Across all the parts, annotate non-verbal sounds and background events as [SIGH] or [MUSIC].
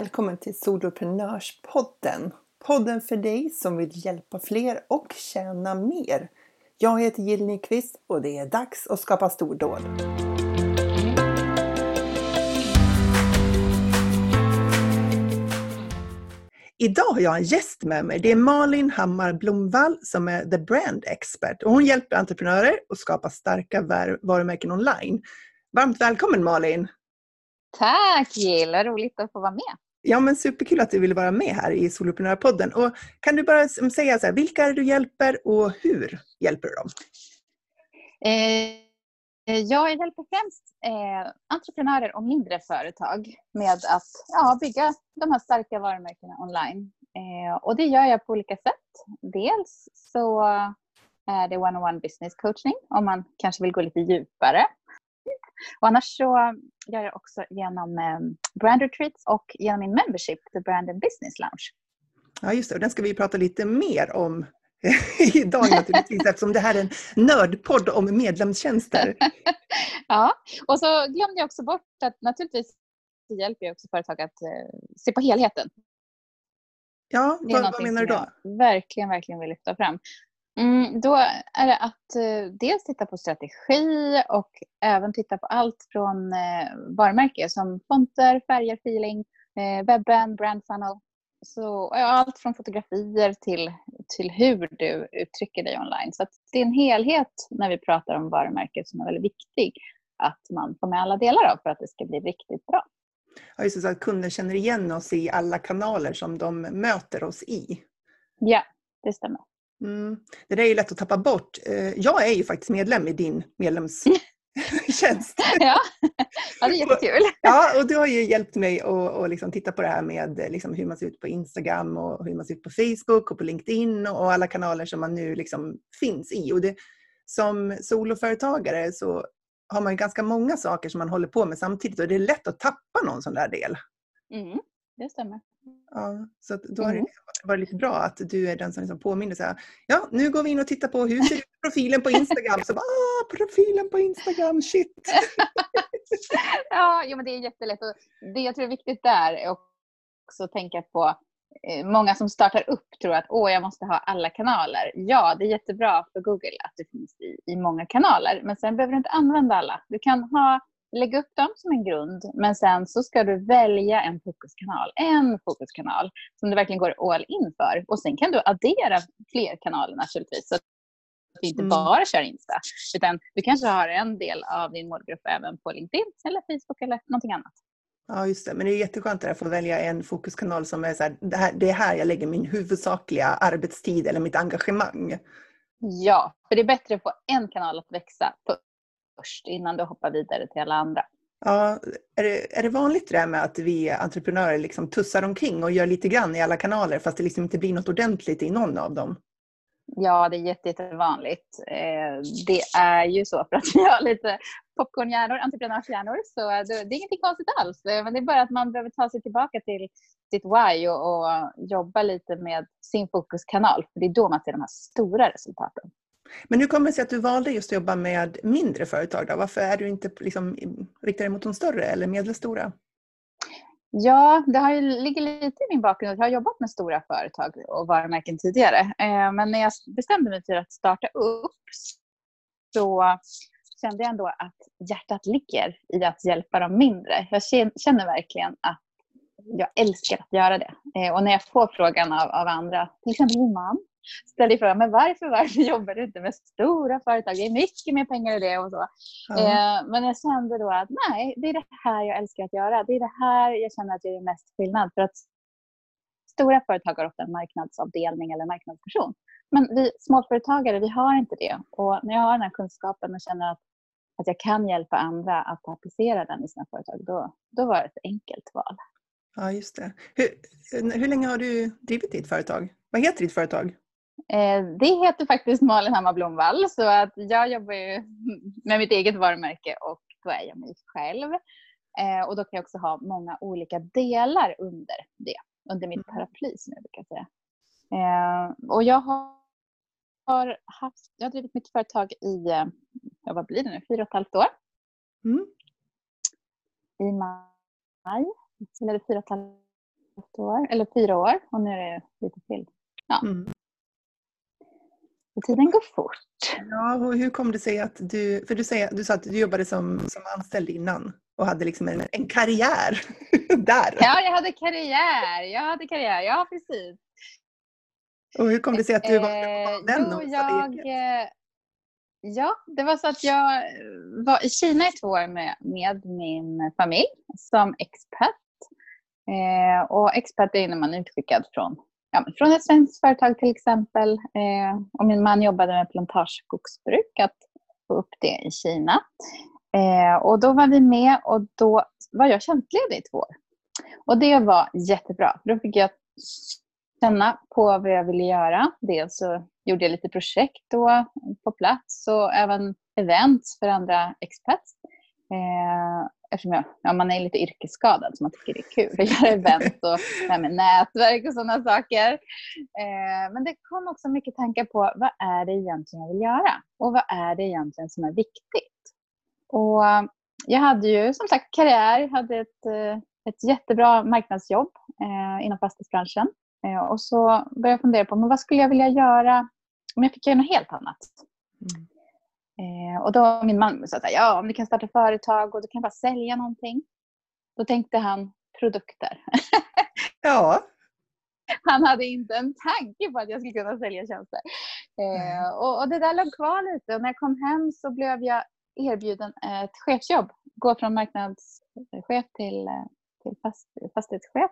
Välkommen till Soloprenörspodden! Podden för dig som vill hjälpa fler och tjäna mer. Jag heter Jill Nyqvist och det är dags att skapa stordåd. Idag har jag en gäst med mig. Det är Malin Hammar Blomvall som är The Brand Expert. Och hon hjälper entreprenörer att skapa starka varumärken online. Varmt välkommen Malin! Tack Jill, vad roligt att få vara med. Ja, men superkul att du ville vara med här i Soloprenörpodden. Och kan du bara säga så här, vilka är det du hjälper och hur hjälper du dem? Eh, eh, jag hjälper främst eh, entreprenörer och mindre företag med att ja, bygga de här starka varumärkena online. Eh, och det gör jag på olika sätt. Dels så är det one-on-one business coaching om man kanske vill gå lite djupare och annars så gör jag också genom eh, brand retreats och genom min membership, The Brand and Business Lounge. Ja, just det. Och den ska vi prata lite mer om [LAUGHS] idag naturligtvis eftersom det här är en nördpodd om medlemstjänster. [LAUGHS] ja, och så glömde jag också bort att naturligtvis hjälper jag också företag att eh, se på helheten. Ja, vad, vad menar du då? verkligen, verkligen vill lyfta fram. Mm, då är det att eh, dels titta på strategi och även titta på allt från eh, varumärke som fonter, färger, feeling, eh, webben, brand funnel. Så, ja, allt från fotografier till, till hur du uttrycker dig online. Så det är en helhet när vi pratar om varumärke som är väldigt viktig att man får med alla delar av för att det ska bli riktigt bra. Ja, just det, så att kunder känner igen oss i alla kanaler som de möter oss i. Ja, det stämmer. Mm. Det där är ju lätt att tappa bort. Eh, jag är ju faktiskt medlem i din medlemstjänst. [LAUGHS] [LAUGHS] ja. ja, det är jättekul. [LAUGHS] ja, och du har ju hjälpt mig att, att liksom titta på det här med liksom hur man ser ut på Instagram och hur man ser ut på Facebook och på LinkedIn och alla kanaler som man nu liksom finns i. Och det, som soloföretagare så har man ju ganska många saker som man håller på med samtidigt och det är lätt att tappa någon sån där del. Mm, det stämmer. Ja, så då har det mm. varit lite bra att du är den som liksom påminner. Så här, ja, nu går vi in och tittar på hur ser profilen på Instagram? Så bara, ah, profilen på Instagram, shit! [LAUGHS] ja, jo, men det är jättelätt. Och det jag tror är viktigt där är också att tänka på eh, Många som startar upp tror att Åh, jag måste ha alla kanaler. Ja, det är jättebra för Google att det finns i, i många kanaler. Men sen behöver du inte använda alla. Du kan ha lägga upp dem som en grund, men sen så ska du välja en fokuskanal. En fokuskanal som du verkligen går all in för. Och sen kan du addera fler kanaler naturligtvis. Så att du inte mm. bara kör Insta. Utan du kanske har en del av din målgrupp även på LinkedIn eller Facebook eller någonting annat. Ja, just det. Men det är jätteskönt att få välja en fokuskanal som är så här, det, här, det är här jag lägger min huvudsakliga arbetstid eller mitt engagemang. Ja, för det är bättre att få en kanal att växa först innan du hoppar vidare till alla andra. Ja, är det, är det vanligt det där med att vi entreprenörer liksom tussar omkring och gör lite grann i alla kanaler fast det liksom inte blir något ordentligt i någon av dem? Ja, det är jätte, jättevanligt. Eh, det är ju så för att vi har lite popcornhjärnor, entreprenörshjärnor. Så det, det är ingenting konstigt alls. Eh, men det är bara att man behöver ta sig tillbaka till sitt why och, och jobba lite med sin fokuskanal. För det är då man ser de här stora resultaten. Men hur kommer det sig att du valde just att jobba med mindre företag? Då? Varför är du inte liksom, riktad mot de större eller medelstora? Ja, det har ju, ligger lite i min bakgrund. Jag har jobbat med stora företag och varumärken tidigare. Eh, men när jag bestämde mig för att starta upp så kände jag ändå att hjärtat ligger i att hjälpa de mindre. Jag känner verkligen att jag älskar att göra det. Eh, och när jag får frågan av, av andra, till exempel min man, ställde frågan, men varför, varför [LAUGHS] jobbar du inte med stora företag? Det är mycket mer pengar i det och så. Mm. Eh, men jag kände då att nej, det är det här jag älskar att göra. Det är det här jag känner att jag gör mest skillnad. För att stora företag har ofta en marknadsavdelning eller marknadsperson. Men vi småföretagare, vi har inte det. Och när jag har den här kunskapen och känner att, att jag kan hjälpa andra att applicera den i sina företag, då, då var det ett enkelt val. Ja, just det. Hur, hur länge har du drivit ditt företag? Vad heter ditt företag? Eh, det heter faktiskt Malin Hammar Blomvall så att jag jobbar ju med mitt eget varumärke och då är jag mig själv. Eh, och då kan jag också ha många olika delar under det, under mitt mm. paraply som jag brukar säga. Eh, och jag har, haft, jag har drivit mitt företag i, ja, vad blir det nu, fyra och ett halvt år. Mm. I maj, eller fyra och ett halvt år, eller fyra år och nu är det lite till. Ja. Mm. Tiden går fort. Ja, och hur kom det sig att du, för du, säger, du sa att du jobbade som, som anställd innan och hade liksom en, en karriär [LAUGHS] där. Ja, jag hade karriär. Jag hade karriär, ja precis. Och hur kom det sig att du var Eh, den jo, och jag, eh, Ja, det var så att jag var i Kina i två år med, med min familj som expat. Eh, och expat är när man är utskickad från, ja, från ett svenskt företag till exempel. Eh, och min man jobbade med plantageskogsbruk, att få upp det i Kina. Eh, och då var vi med och då var jag tjänstledig i två år. Och det var jättebra. Då fick jag känna på vad jag ville göra. Dels så gjorde jag lite projekt då på plats och även events för andra expats. Eh, eftersom jag, ja, man är lite yrkesskadad så man tycker det är kul att göra event och det här med nätverk och sådana saker. Eh, men det kom också mycket tankar på vad är det egentligen jag vill göra? Och vad är det egentligen som är viktigt? Och eh, jag hade ju som sagt karriär, hade ett, eh, ett jättebra marknadsjobb eh, inom fastighetsbranschen. Eh, och så började jag fundera på men vad skulle jag vilja göra om jag fick göra något helt annat. Mm. Eh, och då min man sa att ja, om du kan starta företag och du kan bara sälja någonting. Då tänkte han produkter. [LAUGHS] Ja, Han hade inte en tanke på att jag skulle kunna sälja tjänster. Eh, och, och det där låg kvar lite. Och när jag kom hem så blev jag erbjuden ett chefsjobb. Gå från marknadschef till, eh, till fast, fastighetschef.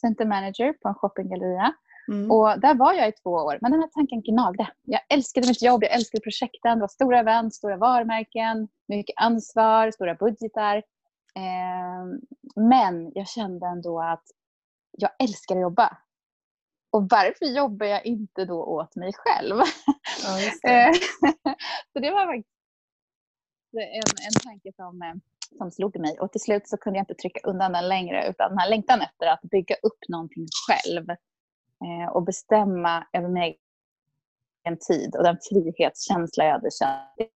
Center manager på en shoppinggalleria. Mm. Och där var jag i två år. Men den här tanken gnagde. Jag älskade mitt jobb, jag älskade projekten. Det var stora event, stora varumärken, mycket ansvar, stora budgetar. Eh, men jag kände ändå att jag älskar att jobba. Och varför jobbar jag inte då åt mig själv? ja det. Eh, [LAUGHS] så det var faktiskt en, en tanke som, eh, som slog mig. Och till slut så kunde jag inte trycka undan den längre. Utan den här längtan efter att bygga upp någonting själv och bestämma över min egen tid och den frihetskänsla jag hade känt.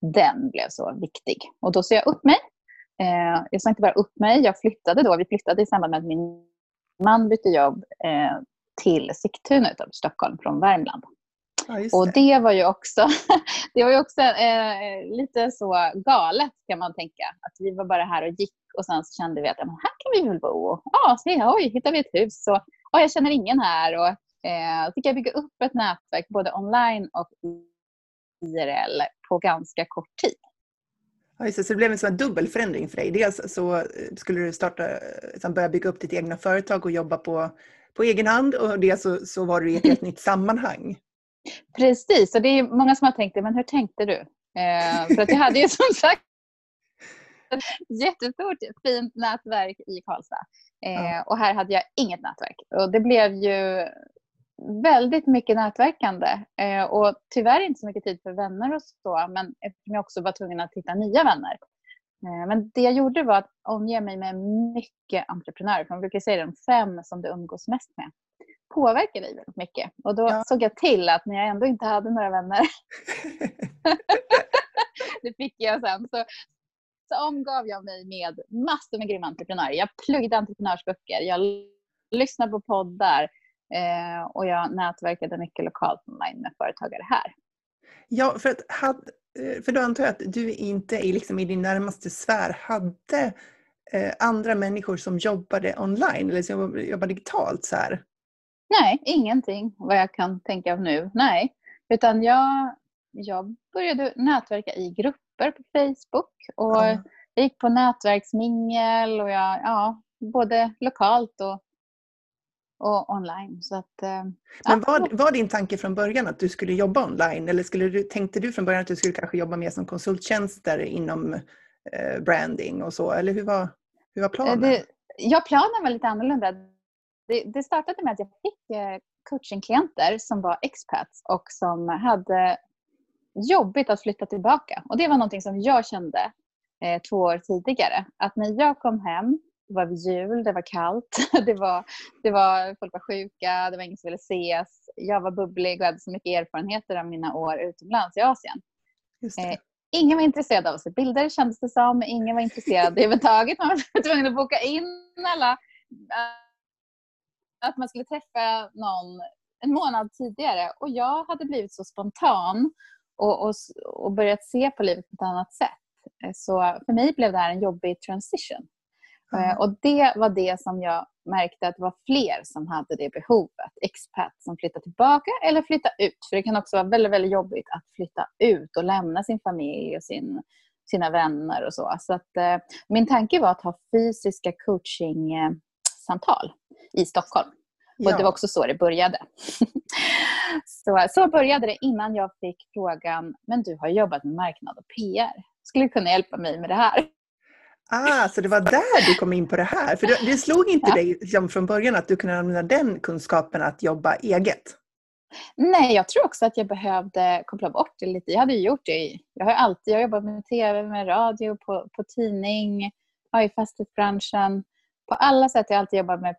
Den blev så viktig. Och då sa jag upp mig. Eh, jag sa inte bara upp mig, jag flyttade då. Vi flyttade i samband med att min man bytte jobb eh, till Sigtuna utanför Stockholm från Värmland. Ja, just Och det. det var ju också, [LAUGHS] det var ju också eh, lite så galet kan man tänka. Att vi var bara här och gick och sen så kände vi att men här kan vi väl bo. Ja, se, oj, hittar vi ett hus. Och, ja, jag känner ingen här. Och, eh, fick jag bygga upp ett nätverk både online och IRL på ganska kort tid. Ja, just det. Så det blev en sån dubbel förändring för dig. Dels så eh, skulle du starta, liksom börja bygga upp ditt egna företag och jobba på, på egen hand och dels så, så var du i ett helt nytt sammanhang. [LAUGHS] Precis, och det är många som har tänkt det, men hur tänkte du? Eh, för att jag hade ju [LAUGHS] som sagt [LAUGHS] jättestort fint nätverk i Karlstad. Eh. Och här hade jag inget nätverk. Och det blev ju väldigt mycket nätverkande. Eh, och tyvärr inte så mycket tid för vänner och så, men eftersom jag också var tvungen att hitta nya vänner. Eh, men det jag gjorde var att omge mig med mycket entreprenörer. För man brukar säga de fem som du umgås mest med påverkar dig väldigt mycket. Och då Ja. såg jag till att när jag ändå inte hade några vänner, [LAUGHS] [LAUGHS] det fick jag sen, så, så omgav jag mig med massor med grymma entreprenörer. Jag pluggade entreprenörsböcker, jag lyssnade på poddar eh, och jag nätverkade mycket lokalt online med företagare här. Ja, för, att eh, för då antar jag att du inte i, liksom, i din närmaste sfär hade eh, andra människor som jobbade online eller som jobbade digitalt så här. Nej, ingenting vad jag kan tänka av nu. Nej, utan jag, jag började nätverka i grupper på Facebook och Ja. jag gick på nätverksmingel och jag, ja, både lokalt och, och online. Så att, eh, Men ja. var, var din tanke från början att du skulle jobba online eller skulle du, tänkte du från början att du skulle kanske jobba mer som konsulttjänster inom eh, branding och så? Eller hur var, hur var Eh, planen? Det, ja, planen var lite annorlunda. Det, det startade med att jag fick eh, coachingklienter som var expats och som hade jobbigt att flytta tillbaka. Och Det var någonting som jag kände eh, två år tidigare. Att när jag kom hem, det var jul, det var kallt, [LAUGHS] det var, det var, folk var sjuka, det var ingen som ville ses. Jag var bubblig och hade så mycket erfarenheter av mina år utomlands i Asien. Eh, Ingen var intresserad av att se bilder kändes det som. Ingen var intresserad [LAUGHS] överhuvudtaget. Man var tvungen att boka in alla, att man skulle träffa någon en månad tidigare och jag hade blivit så spontan och, och, och börjat se på livet på ett annat sätt. Så för mig blev det här en jobbig transition. Mm. Och det var det som jag märkte att det var fler som hade det behovet. Expats som flyttar tillbaka eller flyttar ut. För det kan också vara väldigt, väldigt jobbigt att flytta ut och lämna sin familj och sin, sina vänner och så. Så att, eh, min tanke var att ha fysiska coaching-samtal i Stockholm. Ja. Och det var också så det började. [LAUGHS] så, så började det innan jag fick frågan, men du har jobbat med marknad och PR. Skulle du kunna hjälpa mig med det här? Ah, så det var där du kom in på det här. För det, det slog inte ja. dig liksom, från början att du kunde använda den kunskapen att jobba eget? Nej, jag tror också att jag behövde koppla bort det lite. Jag hade gjort det. Jag har alltid jag har jobbat med tv, med radio, på, på tidning, i fastighetsbranschen. På alla sätt har jag alltid jobbat med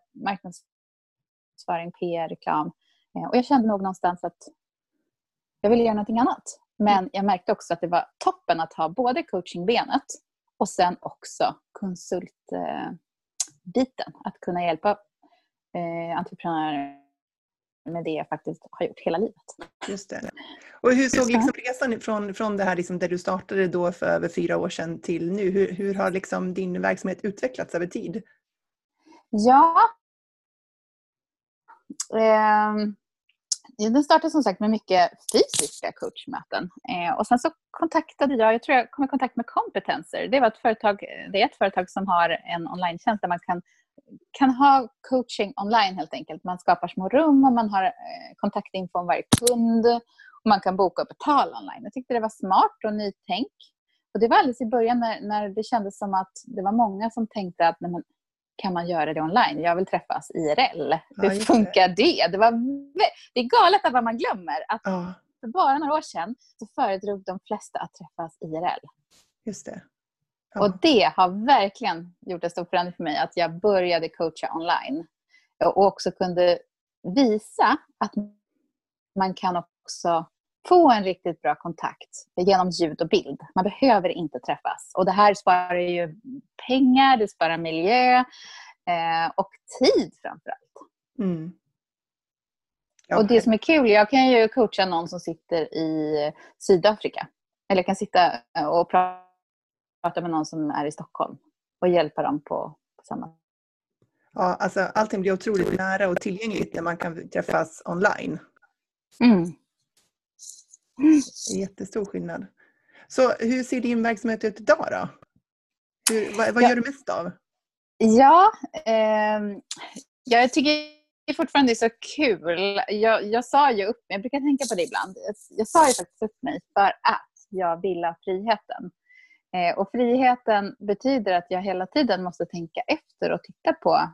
marknadsföring, PR, reklam. Eh, och jag kände nog någonstans att jag ville göra någonting annat. Men jag märkte också att det var toppen att ha både coachingbenet och sen också konsultbiten. Att kunna hjälpa eh, entreprenörer med det jag faktiskt har gjort hela livet. Just det. Och hur såg liksom resan från, från det här liksom där du startade då för över fyra år sedan till nu? Hur, hur har liksom din verksamhet utvecklats över tid? Ja, eh, den startade som sagt med mycket fysiska coachmöten. Eh, och sen så kontaktade jag, jag tror jag kom i kontakt med Competencer. Det, var ett företag, det är ett företag som har en online där man kan, kan ha coaching online helt enkelt. Man skapar små rum och man har eh, kontaktinfo om varje kund. Och man kan boka och betala online. Jag tyckte det var smart och nytänk. Och det var alldeles i början när, när det kändes som att det var många som tänkte att nej men, kan man göra det online? Jag vill träffas IRL. Hur ja, funkar det? Det, var, det är galet vad man glömmer. Att ja. För bara några år sedan så föredrog de flesta att träffas IRL. Just det. Ja. Och det har verkligen gjort en stor förändring för mig att jag började coacha online. Och också kunde visa att man kan också få en riktigt bra kontakt genom ljud och bild. Man behöver inte träffas. Och det här sparar ju pengar, det sparar miljö eh, och tid framför allt. Mm. Okay. Och det som är kul, jag kan ju coacha någon som sitter i Sydafrika. Eller jag kan sitta och prata med någon som är i Stockholm och hjälpa dem på, på samma Ja, alltså allting blir otroligt nära och tillgängligt när man kan träffas online. Mm. Det är jättestor skillnad. Så hur ser din verksamhet ut idag då? Hur, vad, vad ja. gör du mest av? Ja, eh, jag tycker fortfarande det är så kul. Jag, jag sa ju upp jag brukar tänka på det ibland. Jag, jag sa ju faktiskt upp mig för att jag vill ha friheten. Eh, och friheten betyder att jag hela tiden måste tänka efter och titta på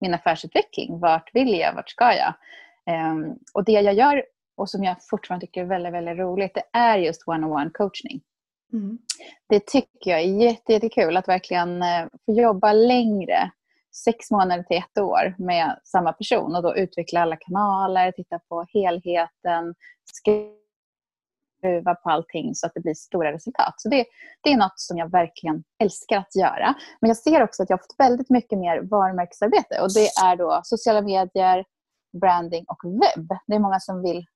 min affärsutveckling. Vart vill jag? Vart ska jag? Eh, och det jag gör och som jag fortfarande tycker är väldigt, väldigt roligt, det är just one-on-one coachning. Mm. Det tycker jag är jätte, jättekul att verkligen eh, få jobba längre, sex månader till ett år med samma person och då utveckla alla kanaler, titta på helheten, skruva på allting så att det blir stora resultat. Så det, det är något som jag verkligen älskar att göra. Men jag ser också att jag har fått väldigt mycket mer varumärkesarbete och det är då sociala medier, branding och webb. Det är många som vill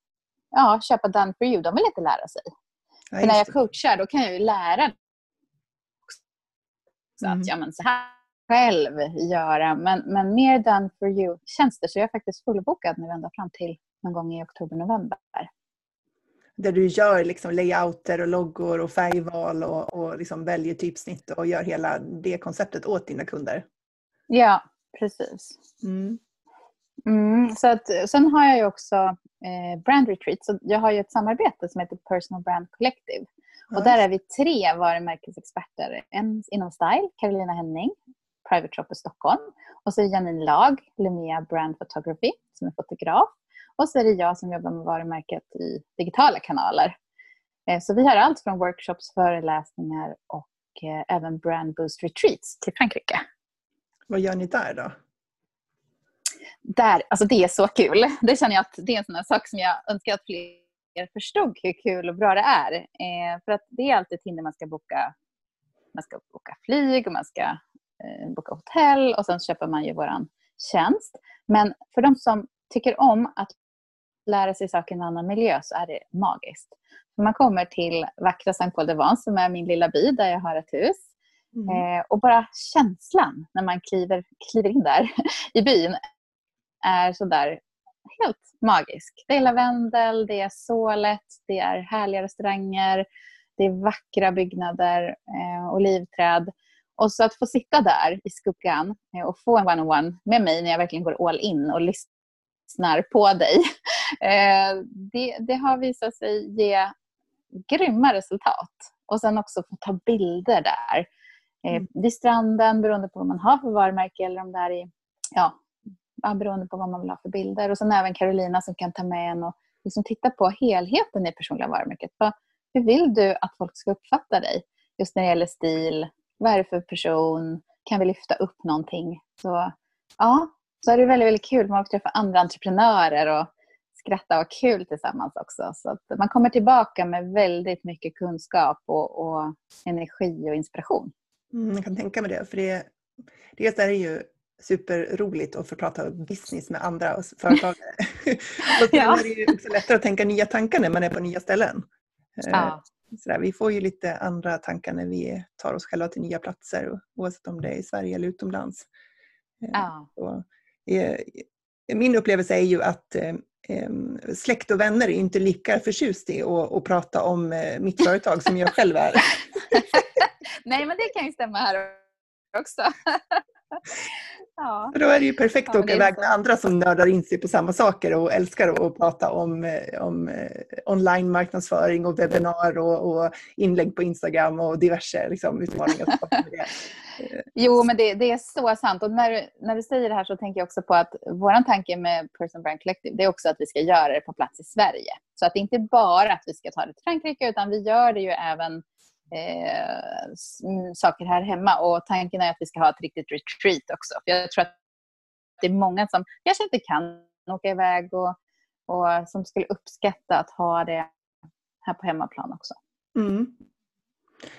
ja, köpa done for you. De vill inte lära sig. Ja, för när jag coachar då kan jag ju lära så mm. att ja, men så här själv göra. Men, men mer done for you-tjänster. Så jag är faktiskt fullbokad nu ända fram till någon gång i oktober-november. Där du gör liksom layouter och loggor och färgval och, och liksom väljer typsnitt och gör hela det konceptet åt dina kunder. Ja, precis. Mm. Mm, så att, sen har jag ju också Brand Retreat. Så jag har ju ett samarbete som heter Personal Brand Collective. Och där är vi tre varumärkesexperter. En inom style, Carolina Henning, Private Shop i Stockholm. Och så är Janine Lag, Lumia Brand Photography, som är fotograf. Och så är det jag som jobbar med varumärket i digitala kanaler. Eh, så vi har allt från workshops, föreläsningar och eh, även Brand Boost Retreats till Frankrike. Vad gör ni där då? Där, alltså det är så kul. Det känner jag att det är en sån sak som jag önskar att fler förstod hur kul och bra det är. Eh, för att det är alltid hinder man ska boka. Man ska boka flyg och man ska eh, boka hotell och sen köper man ju våran tjänst. Men för de som tycker om att lära sig saker i en annan miljö så är det magiskt. Man kommer till vackra Sankt Paul de Vence som är min lilla by där jag har ett hus. Mm. Eh, och bara känslan när man kliver, kliver in där [LAUGHS] i byn är sådär helt magisk. Det är lavendel, det är sålet, det är härliga restauranger, det är vackra byggnader, eh, olivträd. Och så att få sitta där i skuggan eh, och få en one-on-one med mig när jag verkligen går all in och lyssnar på dig. [LAUGHS] Eh, det, det har visat sig ge grymma resultat. Och sen också få ta bilder där. Eh, mm. Vid stranden, beroende på vad man har för varumärke eller om det är i, ja, beroende på vad man vill ha för bilder. Och sen även Carolina som kan ta med en och liksom titta på helheten i personliga varumärket. Hur vill du att folk ska uppfatta dig? Just när det gäller stil, vad är det för person? Kan vi lyfta upp någonting? Så ja, så är det väldigt, väldigt kul. Man får träffa andra entreprenörer och skratta och ha kul tillsammans också. Så att man kommer tillbaka med väldigt mycket kunskap och, och energi och inspiration. Mm, jag kan tänka mig det. För det, dels är det ju superroligt att få prata business med andra företagare. [LAUGHS] och sen ja. är det ju också lättare att tänka nya tankar när man är på nya ställen. Eh, ja. Sådär, vi får ju lite andra tankar när vi tar oss själva till nya platser oavsett om det är i Sverige eller utomlands. Eh, ja. Så, eh, min upplevelse är ju att släkt och vänner är inte lika förtjust i att, att prata om mitt företag som jag själv är. [LAUGHS] Nej, men det kan ju stämma här också. Ja. Då är det ju perfekt att åka iväg med andra som nördar in sig på samma saker och älskar att prata om, eh, om eh, online-marknadsföring och webbinar och, och, inlägg på Instagram och diverse liksom, utmaningar. [LAUGHS] jo, men det, det, är så sant. Och när, när du säger det här så tänker jag också på att vår tanke med Person Brand Collective det är också att vi ska göra det på plats i Sverige. Så att det inte bara att vi ska ta det till Frankrike utan vi gör det ju även eh, saker här hemma. Och tanken är att vi ska ha ett riktigt retreat också. För jag tror att det är många som kanske inte kan åka iväg och, och som skulle uppskatta att ha det här på hemmaplan också. Mm.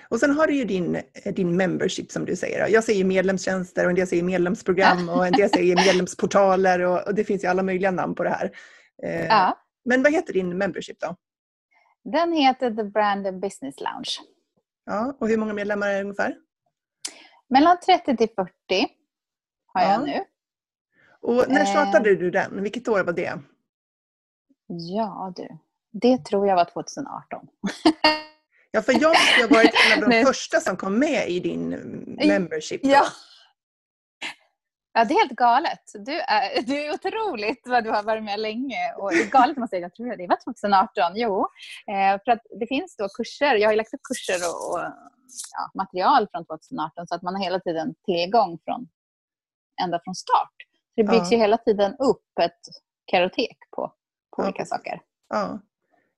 Och sen har du ju din, din membership som du säger. Jag säger medlemstjänster och en del säger medlemsprogram och en del säger [LAUGHS] medlemsportaler och, och, det finns ju alla möjliga namn på det här. Eh, ja. Men vad heter din membership då? Den heter The Brand and Business Lounge. Ja, och hur många medlemmar är det ungefär? Mellan 30 till 40 har ja. jag nu. Och när eh. startade du den? Vilket år var det? Ja du, det tror jag var 2018. Ja, för jag har varit en av de [LAUGHS] första som kom med i din membership. Ja. Ja, det är helt galet. Du är, [LAUGHS] du är otroligt vad du har varit med länge. Och det är galet man säger, jag tror det var 2018. Jo, eh, för att det finns då kurser. Jag har lagt upp kurser och, och ja, material från 2018 så att man har hela tiden tillgång från ända från start. det byggs ja. ju hela tiden upp ett karotek på, på ja. olika saker. Ja.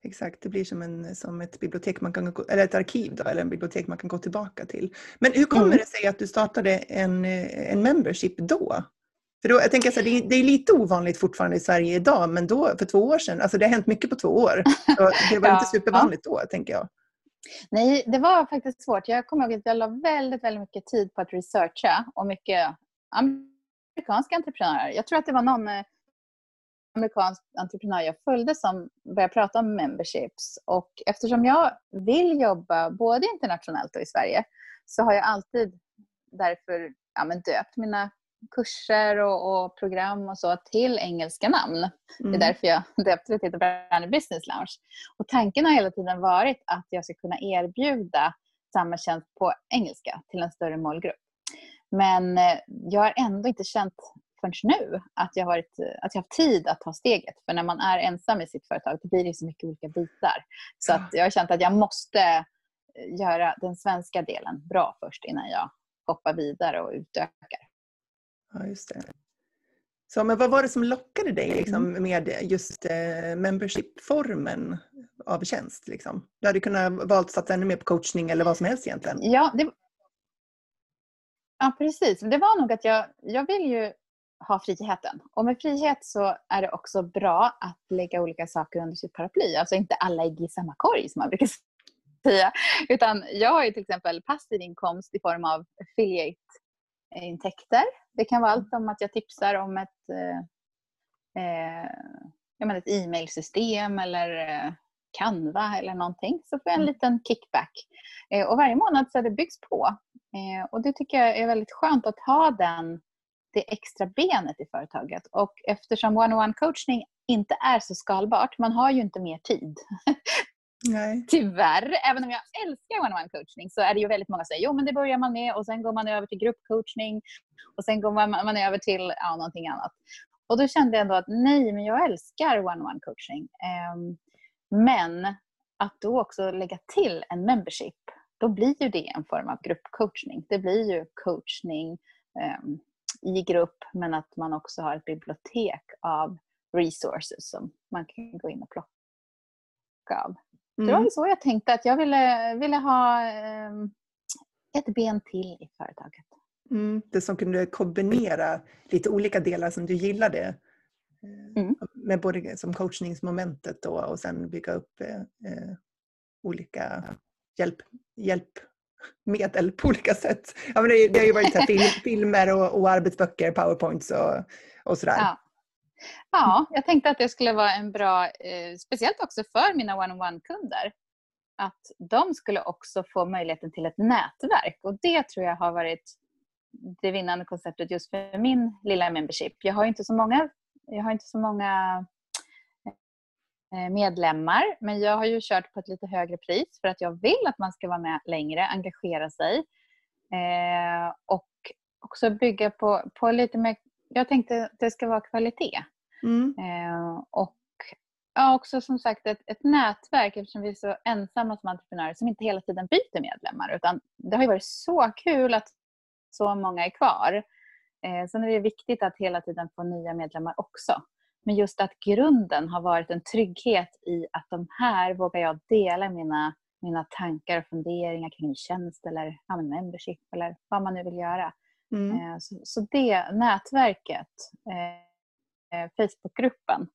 Exakt, det blir som, en, som ett bibliotek man kan, eller ett arkiv då, eller en bibliotek man kan gå tillbaka till. Men hur kommer mm. det sig att du startade en, en membership då? För då, jag tänker att det, det är lite ovanligt fortfarande i Sverige idag, men då för två år sedan, alltså det har hänt mycket på två år. [LAUGHS] Så det var ja, inte supervanligt ja. då, tänker jag. Nej, det var faktiskt svårt. Jag kommer ihåg att jag la väldigt, väldigt mycket tid på att researcha och mycket amerikanska entreprenörer. Jag tror att det var någon eh, amerikansk entreprenör jag följde som började prata om memberships. Och eftersom jag vill jobba både internationellt och i Sverige så har jag alltid därför ja, men döpt mina kurser och, och, program och så till engelska namn. Mm. Det är mm. därför jag [LAUGHS] döpte det till The Brand Business Lounge. Och tanken har hela tiden varit att jag ska kunna erbjuda samma tjänst på engelska till en större målgrupp. Men eh, jag har ändå inte känt förrän nu att jag, varit, att jag har tid att ta steget. För när man är ensam i sitt företag då blir det så mycket olika bitar. Så att jag har känt att jag måste eh, göra den svenska delen bra först innan jag hoppar vidare och utökar. Ja, just det. Så, men vad var det som lockade dig liksom, mm. med just eh, membership-formen av tjänst? Liksom? Du hade kunnat valt satsa ännu mer på coachning eller vad som helst egentligen. Ja, det, ja precis. Det var nog att jag, jag vill ju ha friheten. Och med frihet så är det också bra att lägga olika saker under sitt paraply. Alltså inte alla ägg i samma korg som man brukar säga. Utan jag har ju till exempel passiv inkomst i form av affiliate intäkter. Det kan vara allt om att jag tipsar om ett, eh, jag ett e-mailsystem eller eh, Canva eller någonting. Så får jag en mm. liten kickback. Eh, och varje månad så har det byggts på. Eh, och det tycker jag är väldigt skönt att ha den, det extra benet i företaget. Och eftersom one-on-one coachning inte är så skalbart, man har ju inte mer tid. [LAUGHS] Nej. Tyvärr, även om jag älskar one-on-one coachning så är det ju väldigt många som säger jo men det börjar man med och sen går man över till gruppcoachning och sen går man, man över till ja, någonting annat. Och då kände jag ändå att nej, men jag älskar one-on-one coaching. Um, men att då också lägga till en membership, då blir ju det en form av gruppcoachning. Det blir ju coachning um, i grupp men att man också har ett bibliotek av resources som man kan gå in och plocka av. Mm. Det var så jag tänkte att jag ville, ville ha um, ett ben till i företaget. Mm, det som kunde kombinera lite olika delar som du gillade. Mm. Med både som coachningsmomentet då, och sen bygga upp eh, eh, olika hjälp, hjälpmedel på olika sätt. Ja, men det, det har ju varit så film, [LAUGHS] filmer och, och, arbetsböcker, powerpoints och, och sådär. Ja. ja, jag tänkte att det skulle vara en bra, eh, speciellt också för mina one-on-one-kunder, att de skulle också få möjligheten till ett nätverk och det tror jag har varit det vinnande konceptet just för min lilla membership. Jag har inte så många, jag har inte så många medlemmar men jag har ju kört på ett lite högre pris för att jag vill att man ska vara med längre, engagera sig eh, och också bygga på, på lite mer, jag tänkte att det ska vara kvalitet. Mm. Eh, och ja, också som sagt ett, ett nätverk eftersom vi är så ensamma som entreprenörer som inte hela tiden byter medlemmar utan det har ju varit så kul att så många är kvar. Eh, sen är det viktigt att hela tiden få nya medlemmar också. Men just att grunden har varit en trygghet i att de här vågar jag dela mina, mina tankar och funderingar kring tjänst eller ja, membership eller vad man nu vill göra. Mm. Eh, så, så, det nätverket, eh, Facebookgruppen,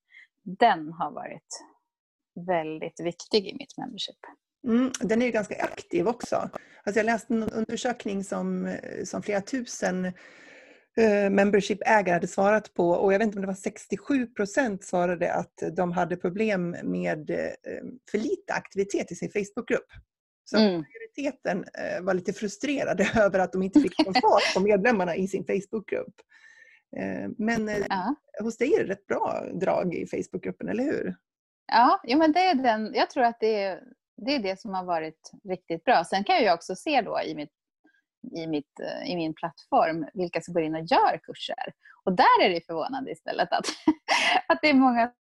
den har varit väldigt viktig i mitt membership. Mm, den är ju ganska aktiv också. Alltså jag läste en undersökning som, som flera tusen eh, Membership-ägare hade svarat på och jag vet inte om det var 67 procent svarade att de hade problem med eh, för lite aktivitet i sin Facebookgrupp. Så mm. majoriteten eh, var lite frustrerade [LAUGHS] över att de inte fick någon fart på medlemmarna i sin Facebookgrupp. Men ja. hos dig är det rätt bra drag i Facebookgruppen, eller hur? Ja, jo, men det är den, jag tror att det är det är det som har varit riktigt bra. Sen kan jag också se då i, mitt, i, mitt, eh, i min plattform vilka som går in och gör kurser. Och där är det förvånande istället att, [LAUGHS] att det är många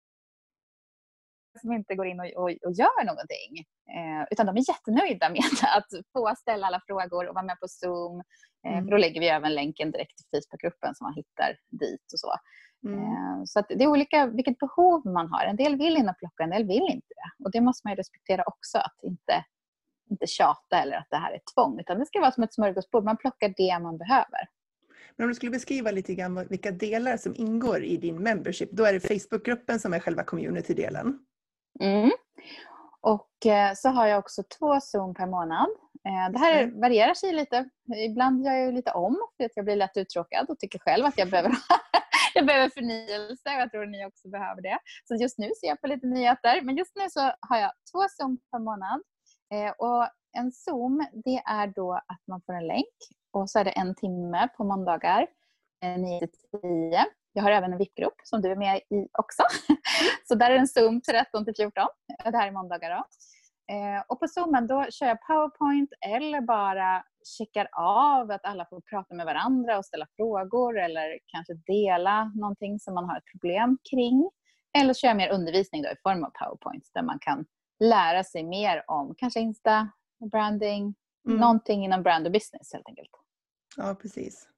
som inte går in och, och, och gör någonting. Eh, utan de är jättenöjda med [LAUGHS] att få ställa alla frågor och vara med på Zoom. Eh, mm. För då lägger vi även länken direkt till Facebookgruppen så man hittar dit och så. Mm. Eh, så det är olika vilket behov man har. En del vill in och plocka, en del vill inte det. Och det måste man respektera också, att inte, inte tjata eller att det här är tvång. Utan det ska vara som ett smörgåsbord, man plockar det man behöver. Men om du skulle beskriva lite grann vilka delar som ingår i din membership, då är det Facebookgruppen som är själva community-delen. Mm. Och eh, så har jag också två Zoom per månad. Eh, det här varierar sig lite. Ibland gör jag lite om för att jag blir lätt uttråkad och tycker själv att jag behöver [LAUGHS] jag behöver förnyelse och jag tror att ni också behöver det. Så just nu ser jag på lite nyheter. Men just nu så har jag två Zoom per månad. Eh, och en Zoom, det är då att man får en länk och så är det en timme på måndagar, eh, 9 till 10. Jag har även en VIP-grupp som du är med i också. [LAUGHS] Så där är en Zoom 13 till 14. Eh, det här är måndagar då. Och på Zoomen då kör jag Powerpoint eller bara checkar av att alla får prata med varandra och ställa frågor eller kanske dela någonting som man har ett problem kring. Eller kör jag mer undervisning då i form av Powerpoint där man kan lära sig mer om kanske Insta, branding, mm. någonting inom brand och business helt enkelt. Ja, precis.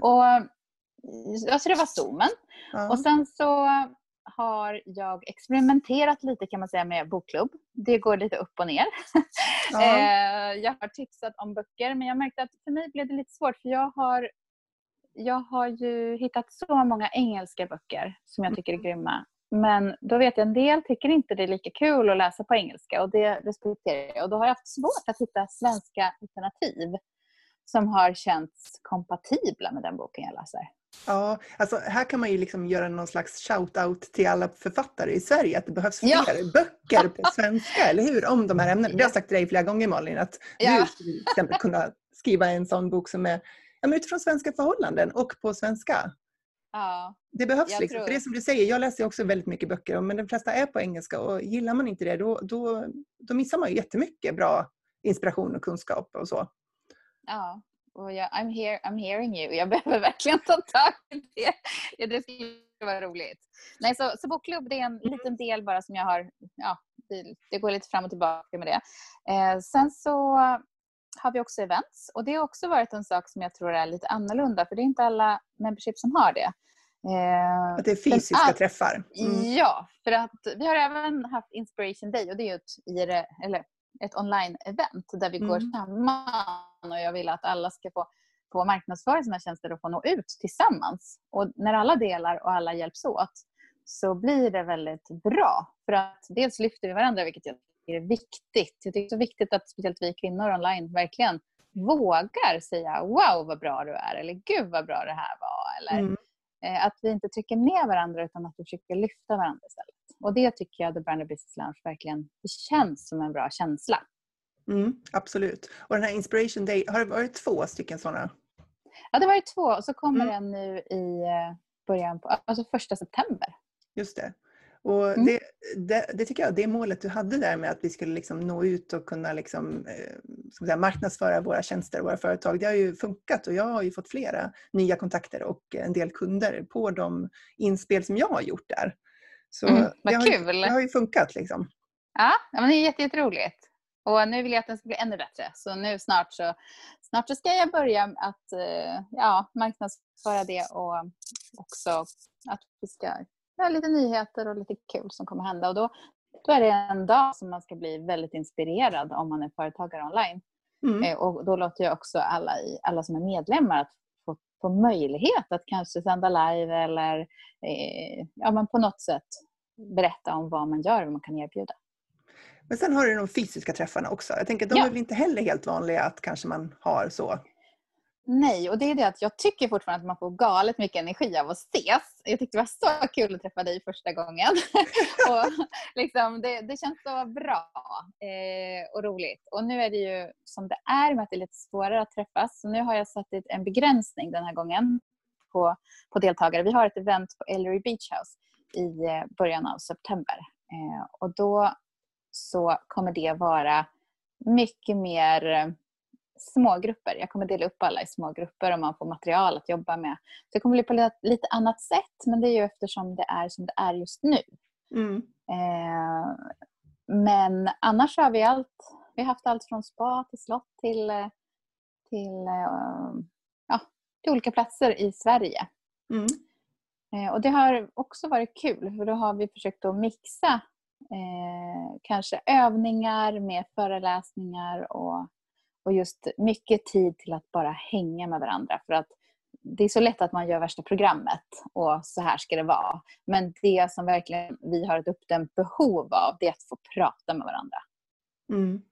Och, alltså det var Zoomen. Ja. Och sen så har jag experimenterat lite kan man säga med bokklubb. Det går lite upp och ner. Ja. [LAUGHS] Eh, jag har tipsat om böcker men jag märkte att för mig blev det lite svårt för jag har, jag har ju hittat så många engelska böcker som jag tycker är mm. grymma. Men då vet jag en del tycker inte det är lika kul att läsa på engelska och det respekterar jag. Och då har jag haft svårt att hitta svenska alternativ. som har känts kompatibla med den boken jag läser. Ja, alltså här kan man ju liksom göra någon slags shout-out till alla författare i Sverige att det behövs fler Ja. böcker på [LAUGHS] svenska, eller hur? Om de här ämnena. Det har jag sagt till dig flera gånger Malin, att Ja. du skulle till exempel kunna skriva en sån bok som är ja, utifrån svenska förhållanden och på svenska. Ja, Det behövs liksom. tror- För det är som du säger, jag läser också väldigt mycket böcker men de flesta är på engelska och gillar man inte det då, då, då missar man ju jättemycket bra inspiration och kunskap och så. ja. Och jag, I'm, here, I'm hearing you. Jag [LAUGHS] behöver verkligen ta tag i det. Det skulle vara roligt. Nej, så, så bokklubb det är en liten del bara som jag har. Ja, det, det går lite fram och tillbaka med det. Eh, sen så har vi också events och det har också varit en sak som jag tror är lite annorlunda för det är inte alla membership som har det. Eh, Att det är fysiska all- träffar. Mm. Ja, för att vi har även haft Inspiration Day och det är ett, eller ett online-event där vi går Mm. samman och jag vill att alla ska få, få marknadsföra sina tjänster och få nå ut tillsammans. Och när alla delar och alla hjälps åt så blir det väldigt bra. För att dels lyfter vi varandra, vilket jag tycker är viktigt. Jag tycker det är så viktigt att speciellt vi kvinnor online verkligen vågar säga wow vad bra du är eller gud vad bra det här var. Eller, Mm. Eh, Att vi inte trycker ner varandra utan att vi försöker lyfta varandra istället. Och det tycker jag The Branded Business Lounge verkligen, det känns som en bra känsla. Mm, absolut. Och den här Inspiration Day, har det varit två stycken sådana? Ja, det var ju två och så kommer Mm. en nu i eh, början på, alltså första september. Just det. Och Mm. det, det, det tycker jag, det målet du hade där med att vi skulle liksom nå ut och kunna liksom, eh, säga, marknadsföra våra tjänster och våra företag, det har ju funkat och jag har ju fått flera nya kontakter och en del kunder på de inspel som jag har gjort där. Så Mm, vad det, har ju, kul. det har ju funkat liksom. Ja, ja, men det är jätte- jätteroligt. Och nu vill jag att den ska bli ännu bättre. Så nu snart så, snart så ska jag börja att eh, ja, marknadsföra det och också att vi ska göra lite nyheter och lite kul som kommer hända. Och då, då är det en dag som man ska bli väldigt inspirerad om man är företagare online. Mm. Eh, Och då låter jag också alla, i, alla som är medlemmar att få, få möjlighet att kanske sända live eller eh, ja, men på något sätt berätta om vad man gör och vad man kan erbjuda. Men sen har du de fysiska träffarna också. Jag tänker att de Ja. är väl inte heller helt vanliga att kanske man har så. Nej, och det är det att jag tycker fortfarande att man får galet mycket energi av att ses. Jag tyckte det var så kul att träffa dig första gången. [LAUGHS] och liksom, det, det känns så bra eh, och roligt. Och nu är det ju som det är med att det är lite svårare att träffas. Så nu har jag satt en begränsning den här gången på, på deltagare. Vi har ett event på Ellery Beach House i eh, början av september. Eh, och då så kommer det vara mycket mer eh, smågrupper. Jag kommer dela upp alla i smågrupper och man får material att jobba med. Så det kommer bli på lite, annat sätt men det är ju eftersom det är som det är just nu. Mm. Eh, men annars har vi allt. Vi har haft allt från spa till slott till, till, eh, ja, till olika platser i Sverige. Mm. Eh, och det har också varit kul för då har vi försökt att mixa eh, kanske övningar med föreläsningar och, och just mycket tid till att bara hänga med varandra. För att det är så lätt att man gör värsta programmet och så här ska det vara. Men det som verkligen vi har ett uppdämt behov av det är att få prata med varandra. Mm.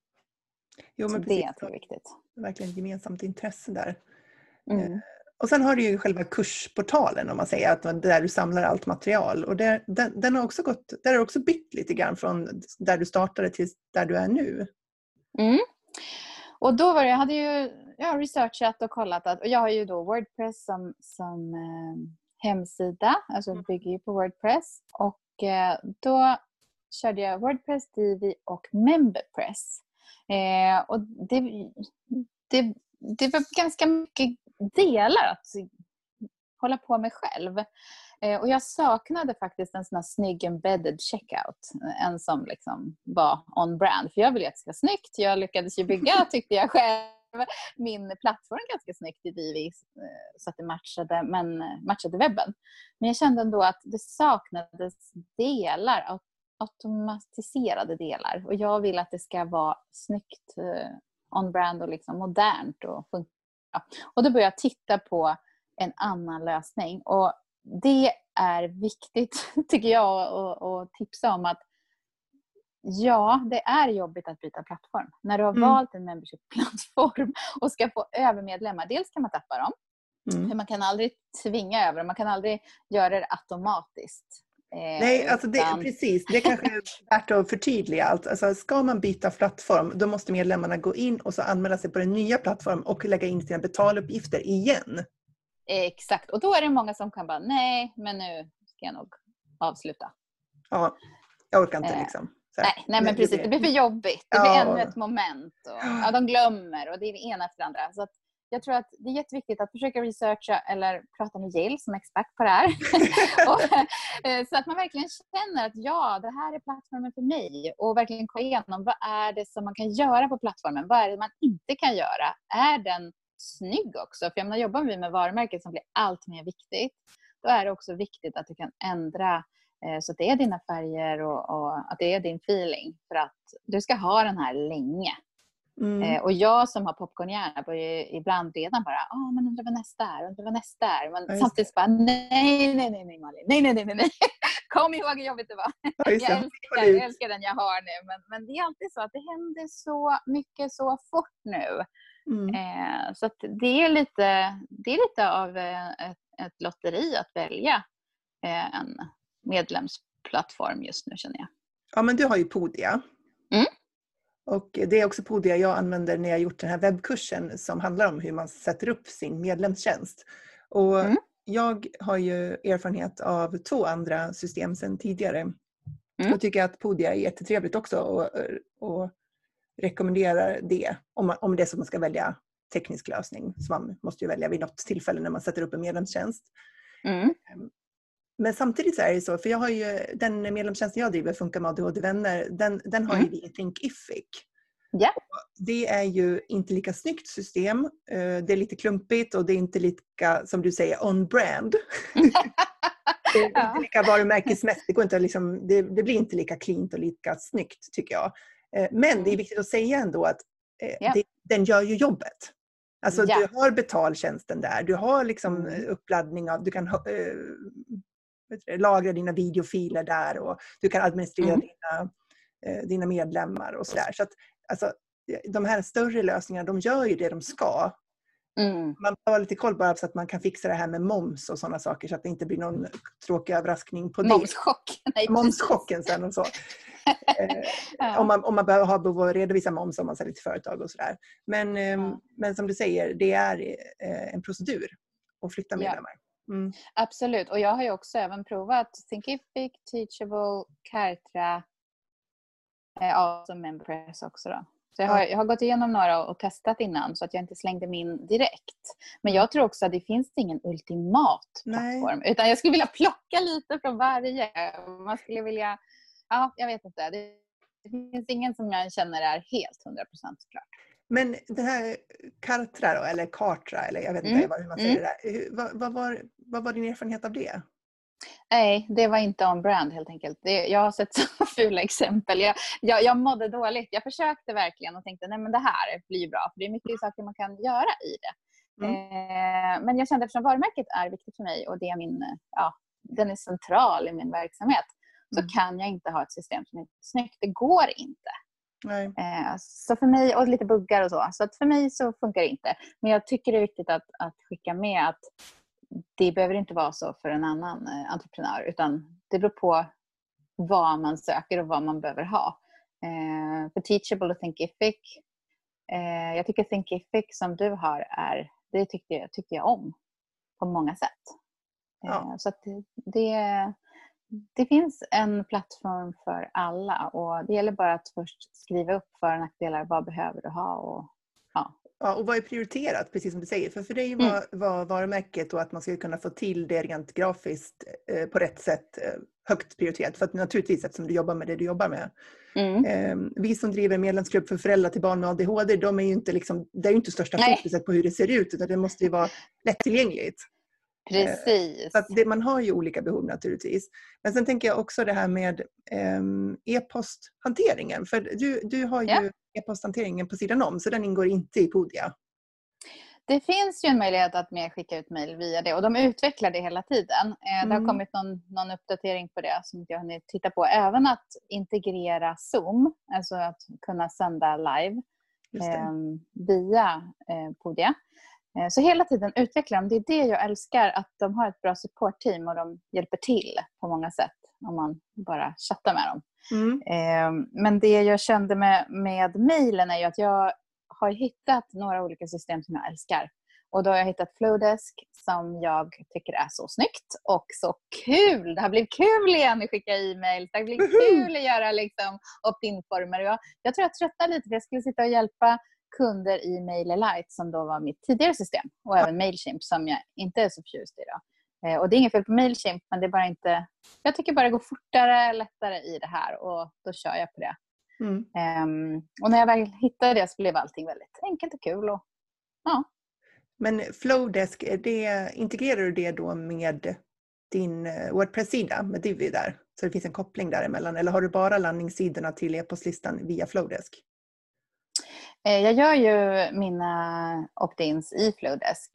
Jo, Så men det precis. jag är viktigt. Verkligen ett gemensamt intresse där. Mm. Och sen har du ju själva kursportalen om man säger, att där du samlar allt material. Och där, den, den har också gått, där har du också bytt lite grann från där du startade till där du är nu. Mm. Och då var det, jag hade ju jag har researchat och kollat att, och jag har ju då Wordpress som, som eh, hemsida, alltså Mm. bygger ju på Wordpress. Och eh, då körde jag Wordpress, Divi och Memberpress. Eh, och det, det, det var ganska mycket delar att hålla på med själv. Eh, och jag saknade faktiskt en sån här snygg embedded checkout. En som liksom var on brand. För jag ville att det ska vara snyggt. Jag lyckades ju bygga, [LAUGHS] tyckte jag själv, min plattform ganska snyggt i Divi eh, så att det matchade, men, matchade webben. Men jag kände ändå att det saknades delar, au- automatiserade delar. Och jag vill att det ska vara snyggt eh, on brand och liksom modernt och funka. Och då började jag titta på en annan lösning. Och det är viktigt, [LAUGHS] tycker jag, att- tipsa om att Ja, det är jobbigt att byta plattform. När du har mm. valt en membership-plattform [LAUGHS] och ska få över medlemmar. Dels kan man tappa dem. Mm. För man kan aldrig tvinga över dem. Man kan aldrig göra det automatiskt. Eh, Nej, alltså det, utan... precis. Det kanske är [LAUGHS] värt att förtydliga allt. Alltså, ska man byta plattform, då måste medlemmarna gå in och så anmäla sig på den nya plattformen och lägga in sina betaluppgifter igen. Exakt, och då är det många som kan bara, nej, men nu ska jag nog avsluta. Ja, jag orkar inte eh, liksom. Nej, nej, men precis. Det blir för jobbigt. Det blir ja. ännu ett moment. Och, ja, de glömmer och det är det ena efter det andra. Så jag tror att det är jätteviktigt att försöka researcha eller prata med Jill som är expert på det här. [LAUGHS] och, eh, så att man verkligen känner att ja, det här är plattformen för mig. Och verkligen gå igenom vad är det som man kan göra på plattformen? Vad är det man inte kan göra? Är den snygg också? För jag menar, jobbar vi med varumärken som blir allt mer viktigt, då är det också viktigt att du kan ändra eh, så att det är dina färger och, och, att det är din feeling. För att du ska ha den här länge. Mm. Eh, och jag som har popcornhjärna börjar ibland redan bara, ah, men undrar vad nästa är, undrar vad nästa är. Men ja, samtidigt bara, nej, nej, nej, nej, Malin, nej, nej, nej, nej. [LAUGHS] Kom ihåg hur jobbigt det var. Ja, jag, älskar, jag älskar den jag har nu. Men, men det är alltid så att det händer så mycket så fort nu. Mm. Eh, så det, är lite, det är lite av eh, ett, ett lotteri att välja eh, en medlemsplattform just nu känner jag. Ja, men du har ju Podia. Och det är också Podia jag använder när jag gjort den här webbkursen som handlar om hur man sätter upp sin medlemstjänst. Och mm. Jag har ju erfarenhet av två andra system sedan tidigare. Mm. Jag tycker att Podia är jättetrevligt också och, och rekommenderar det om, man, om det är så att man ska välja teknisk lösning. Så man måste ju välja vid något tillfälle när man sätter upp en medlemstjänst. Mm. Men samtidigt så är det så, för jag har ju, den medlemstjänsten jag driver, Funka med ADHD-vänner, den, den har mm. ju vi i Thinkific. Yeah. Det är ju inte lika snyggt system. Eh, det är lite klumpigt och det är inte lika, som du säger, on-brand. [LAUGHS] det är inte lika varumärkesmässigt. Det, går inte liksom, det, det, blir inte lika cleant och lika snyggt tycker jag. Eh, men det är mm. viktigt att säga ändå att yeah. det, den gör ju jobbet. Alltså yeah. du har betaltjänsten där, du har liksom mm. uppladdning av, du kan lagra dina videofiler där och du kan administrera mm. dina, eh, dina medlemmar och sådär. Så att, alltså, de här större lösningarna, de gör ju det de ska. Mm. Man behöver ha lite koll bara så att man kan fixa det här med moms och sådana saker så att det inte blir någon tråkig överraskning på det. Momschock. [LAUGHS] Nej, Momschocken sen och så. [LAUGHS] eh, ja. om, man, om man behöver ha behov av att redovisa moms om man säljer till företag och sådär. Men, eh, ja. men som du säger, det är eh, en procedur att flytta medlemmar. Ja. Mm. Absolut, och jag har ju också även provat Thinkific, Teachable, Kartra eh, och Mempress också. Då. Så jag har, jag har gått igenom några och testat innan så att jag inte slängde min direkt. Men jag tror också att det finns ingen ultimat plattform. Nej. Utan jag skulle vilja plocka lite från varje. Man skulle vilja... Ja, jag vet inte. Det, det finns ingen som jag känner är helt 100% klart. Men det här Kartra då, eller Kartra, eller jag vet inte mm. hur man säger mm. det där. Vad, vad, var, vad var din erfarenhet av det? Nej, det var inte on brand helt enkelt. Det, jag har sett [LAUGHS] så fula exempel. Jag, jag, jag mådde dåligt. Jag försökte verkligen och tänkte nej men det här blir bra. För det är mycket saker man kan göra i det. Mm. Eh, men jag kände eftersom varumärket är viktigt för mig och det är min, ja, den är central i min verksamhet så mm. kan jag inte ha ett system som är snyggt. Det går inte. Eh, så för mig, och lite buggar och så. Så att för mig så funkar det inte. Men jag tycker det är viktigt att, att skicka med att det behöver inte vara så för en annan eh, entreprenör utan det beror på vad man söker och vad man behöver ha. Eh, för Teachable och Thinkific, eh, jag tycker Thinkific som du har är, det tyckte jag, tyckte jag om på många sätt. Eh, ja. Så att det, det finns en plattform för alla och det gäller bara att först skriva upp för och nackdelar. Vad behöver du ha? Och, ja. Ja, och vad är prioriterat, precis som du säger? För för dig var, mm. var varumärket och att man skulle kunna få till det rent grafiskt eh, på rätt sätt eh, högt prioriterat. För att naturligtvis eftersom du jobbar med det du jobbar med. Mm. Eh, vi som driver medlemsklubb för föräldrar till barn med ADHD, de är ju inte liksom, det är ju inte största fokuset på hur det ser ut utan det måste ju vara lättillgängligt. Eh, Precis. Så det, man har ju olika behov naturligtvis. Men sen tänker jag också det här med um, e-posthanteringen. För du, du har ju ja. e-posthanteringen på sidan om, så den ingår inte i Podia. Det finns ju en möjlighet att mer skicka ut mejl via det och de utvecklar det hela tiden. Mm. Det har mm. kommit någon, någon uppdatering på det som jag hunnit titta på. Även att integrera Zoom, alltså att kunna sända live eh, via eh, Podia. Eh, så hela tiden utvecklar de. Det är det jag älskar, att de har ett bra supportteam och de hjälper till på många sätt om man bara chattar med dem. Mm. Eh, men det jag kände med, med mejlen är ju att jag har hittat några olika system som jag älskar. Och då har jag hittat Flowdesk som jag tycker är så snyggt och så kul. Det har blivit kul igen att skicka e-mail. Det har blivit kul att göra liksom, opt-in-former. Jag, jag tror jag tröttnade lite för jag skulle sitta och hjälpa kunder i MailerLite som då var mitt tidigare system och även Mailchimp som jag inte är så förtjust i. Då. Eh, och det är inget fel på Mailchimp men det är bara inte... Jag tycker bara det går fortare, lättare i det här och då kör jag på det. Mm. Um, och när jag väl hittade det så blev allting väldigt enkelt och kul. Och, ja. Men Flowdesk, det, integrerar du det då med din eh, Wordpress-sida med Divi där? Så det finns en koppling däremellan? Eller har du bara landningssidorna till e-postlistan via Flowdesk? Eh, jag gör ju mina opt-ins i Flowdesk.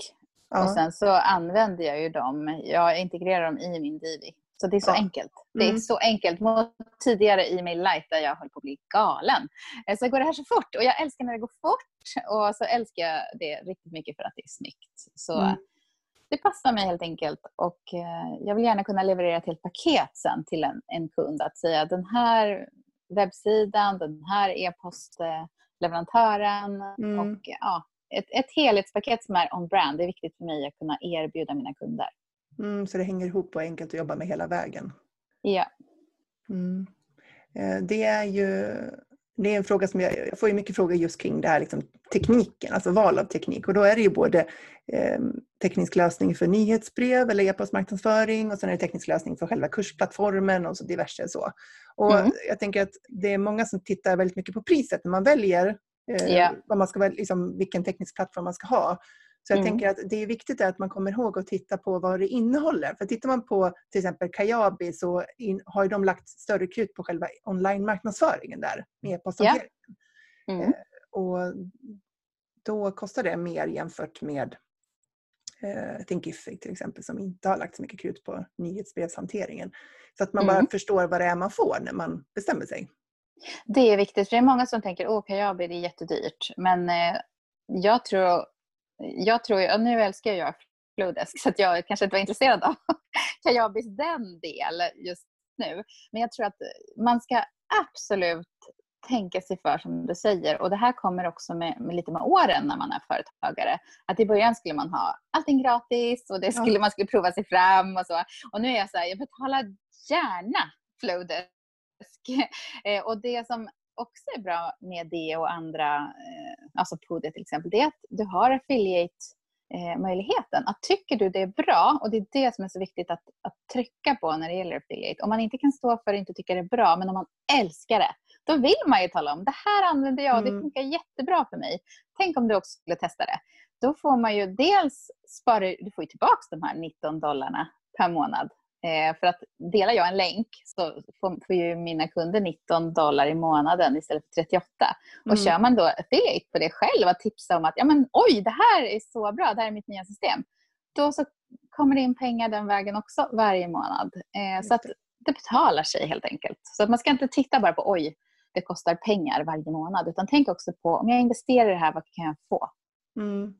Ja. Och sen så använder jag ju dem. Jag integrerar dem i min Divi. Så det är så ja. enkelt. Det är mm. så enkelt mot tidigare e-mail light där jag höll på att bli galen. Eh, så går det här så fort och jag älskar när det går fort och så älskar jag det riktigt mycket för att det är snyggt. Så mm. det passar mig helt enkelt och eh, jag vill gärna kunna leverera ett helt paket sen till en, en kund att säga den här webbsidan, den här e-postleverantören mm. och ja, ett, ett helhetspaket som är on-brand. Det är viktigt för mig att kunna erbjuda mina kunder. Mm, så det hänger ihop och är enkelt att jobba med hela vägen. Ja. Mm. Eh, det är ju det är en fråga som jag, jag får ju mycket frågor just kring det här liksom, tekniken, alltså val av teknik. Och då är det ju både eh, teknisk lösning för nyhetsbrev eller e-postmarknadsföring och sen är det teknisk lösning för själva kursplattformen och så diverse så. Och mm. jag tänker att det är många som tittar väldigt mycket på priset när man väljer eh, yeah. vad man ska, liksom, vilken teknisk plattform man ska ha. Så jag mm. tänker att det är viktigt att man kommer ihåg att titta på vad det innehåller. För tittar man på till exempel Kajabi så in, har de lagt större krut på själva online-marknadsföringen där med e-posthanteringen. Yeah. Mm. Eh, och då kostar det mer jämfört med eh, Thinkific till exempel som inte har lagt så mycket krut på nyhetsbrevshanteringen. Så att man mm. bara förstår vad det är man får när man bestämmer sig. Det är viktigt, för det är många som tänker att Kajabi det är jättedyrt. Men eh, jag tror jag tror, och nu älskar jag Flowdesk så att jag kanske inte var intresserad av [LAUGHS] Kajabis den del just nu. Men jag tror att man ska absolut tänka sig för som du säger. Och det här kommer också med, med, lite med åren när man är företagare. Att i början skulle man ha allting gratis och det skulle, man skulle prova sig fram och så. Och nu är jag så här, jag betalar gärna Flowdesk. [LAUGHS] Eh, och det som också är bra med det och andra, eh, alltså Pode till exempel, det är att du har affiliate-möjligheten. Att tycker du det är bra, och det är det som är så viktigt att, att trycka på när det gäller affiliate. Om man inte kan stå för det och inte tycker det är bra, men om man älskar det, då vill man ju tala om det här använder jag och det mm. funkar jättebra för mig. Tänk om du också skulle testa det. Då får man ju dels spara, du får ju tillbaka de här 19 dollarna per månad Eh, för att delar jag en länk så får, ju mina kunder 19 dollar i månaden istället för 38. Och mm. kör man då affiliate på det själv, att tipsa om att ja, men, oj, det här är så bra, det här är mitt nya system. Då så kommer det in pengar den vägen också varje månad. Eh, så att det betalar sig helt enkelt. Så att man ska inte titta bara på oj, det kostar pengar varje månad. Utan tänk också på om jag investerar i det här, vad kan jag få? Mm.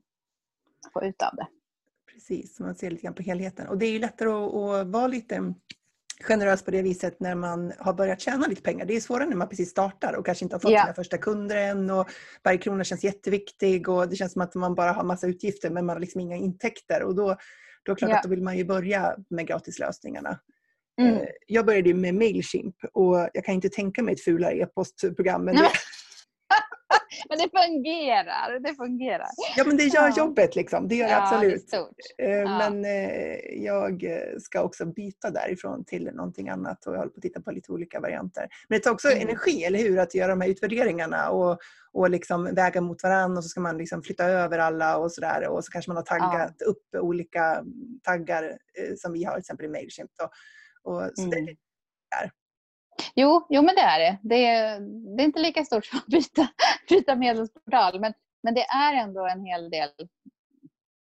Få ut av det. Precis, man ser lite grann på helheten. Och det är ju lättare att, att vara lite generös på det viset när man har börjat tjäna lite pengar. Det är svårare när man precis startar och kanske inte har fått yeah. sina första kunder än och varje krona känns jätteviktig och det känns som att man bara har massa utgifter men man har liksom inga intäkter och då, då, klart yeah. att då vill man ju börja med gratislösningarna. Mm. Eh, jag började med Mailchimp och jag kan inte tänka mig ett fulare e-postprogram än det. [LAUGHS] Men det fungerar. Det fungerar. Ja, men det gör ja. jobbet liksom. Det gör det absolut. Det eh, ja. Men eh, jag ska också byta därifrån till någonting annat och jag håller på att titta på lite olika varianter. Men det tar också mm. energi, eller hur? Att göra de här utvärderingarna och, och liksom väga mot varandra och så ska man liksom flytta över alla och sådär. Och så kanske man har taggat ja. upp olika taggar eh, som vi har till exempel i Mailchimp. Och, och så mm. det är Jo, jo men det är det. Det är, det är inte lika stort som att byta, [LAUGHS] byta medlemsportal. Men, men det är ändå en hel del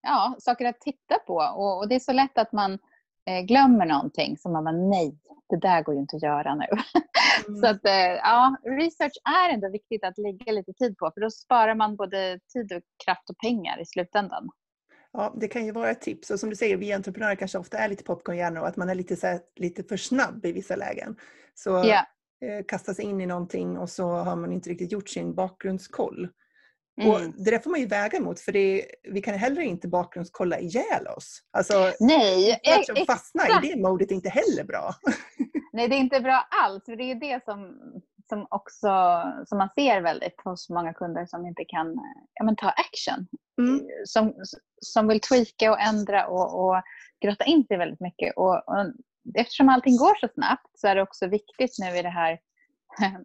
ja, saker att titta på. Och, och, det är så lätt att man eh, glömmer någonting som man bara nej, det där går ju inte att göra nu. [LAUGHS] Mm. så att eh, ja, research är ändå viktigt att lägga lite tid på för då sparar man både tid och kraft och pengar i slutändan. Ja, det kan ju vara ett tips. Och som du säger, vi entreprenörer kanske ofta är lite popcornhjärnor och att man är lite, så här, lite för snabb i vissa lägen. Så yeah. eh, kasta sig in i någonting och så har man inte riktigt gjort sin bakgrundskoll. Mm. Och det där får man ju väga emot för det, vi kan heller inte bakgrundskolla ihjäl oss. Alltså, Nej, att fastna i det modet är inte heller bra. [LAUGHS] Nej, det är inte bra alls. För det är det som, som också som man ser väldigt hos många kunder som inte kan ja, men ta action. Mm. Som, som vill tweaka och ändra och, och grotta in sig väldigt mycket. Och, och, eftersom allting går så snabbt så är det också viktigt nu i det här [LAUGHS]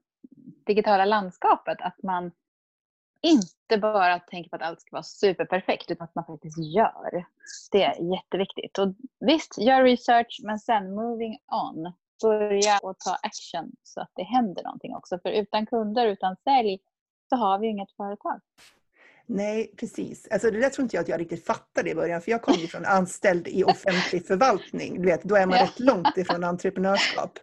digitala landskapet att man inte bara tänker på att allt ska vara superperfekt utan att man faktiskt gör. Det är jätteviktigt. Och visst, gör research men sen moving on. Börja och ta action så att det händer någonting också. För utan kunder, utan sälj så har vi inget företag. Nej, precis. Alltså, det där tror inte jag att jag riktigt fattade i början, för jag kom ju från anställd i offentlig förvaltning. Du vet, då är man ja. rätt långt ifrån entreprenörskap.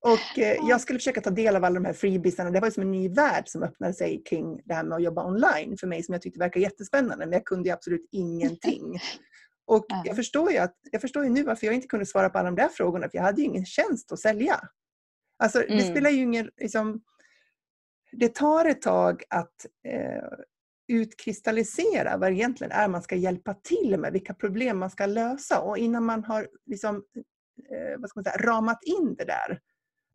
Och eh, jag skulle försöka ta del av alla de här freebiesarna. Det var som en ny värld som öppnade sig kring det här med att jobba online för mig som jag tyckte verkade jättespännande, men jag kunde ju absolut ingenting. Och jag förstår ju, att, jag förstår ju nu varför jag inte kunde svara på alla de där frågorna, för jag hade ju ingen tjänst att sälja. Alltså, mm. det spelar ju ingen... Liksom, det tar ett tag att eh, utkristallisera vad det egentligen är man ska hjälpa till med, vilka problem man ska lösa. Och innan man har liksom, eh, vad ska man säga, ramat in det där,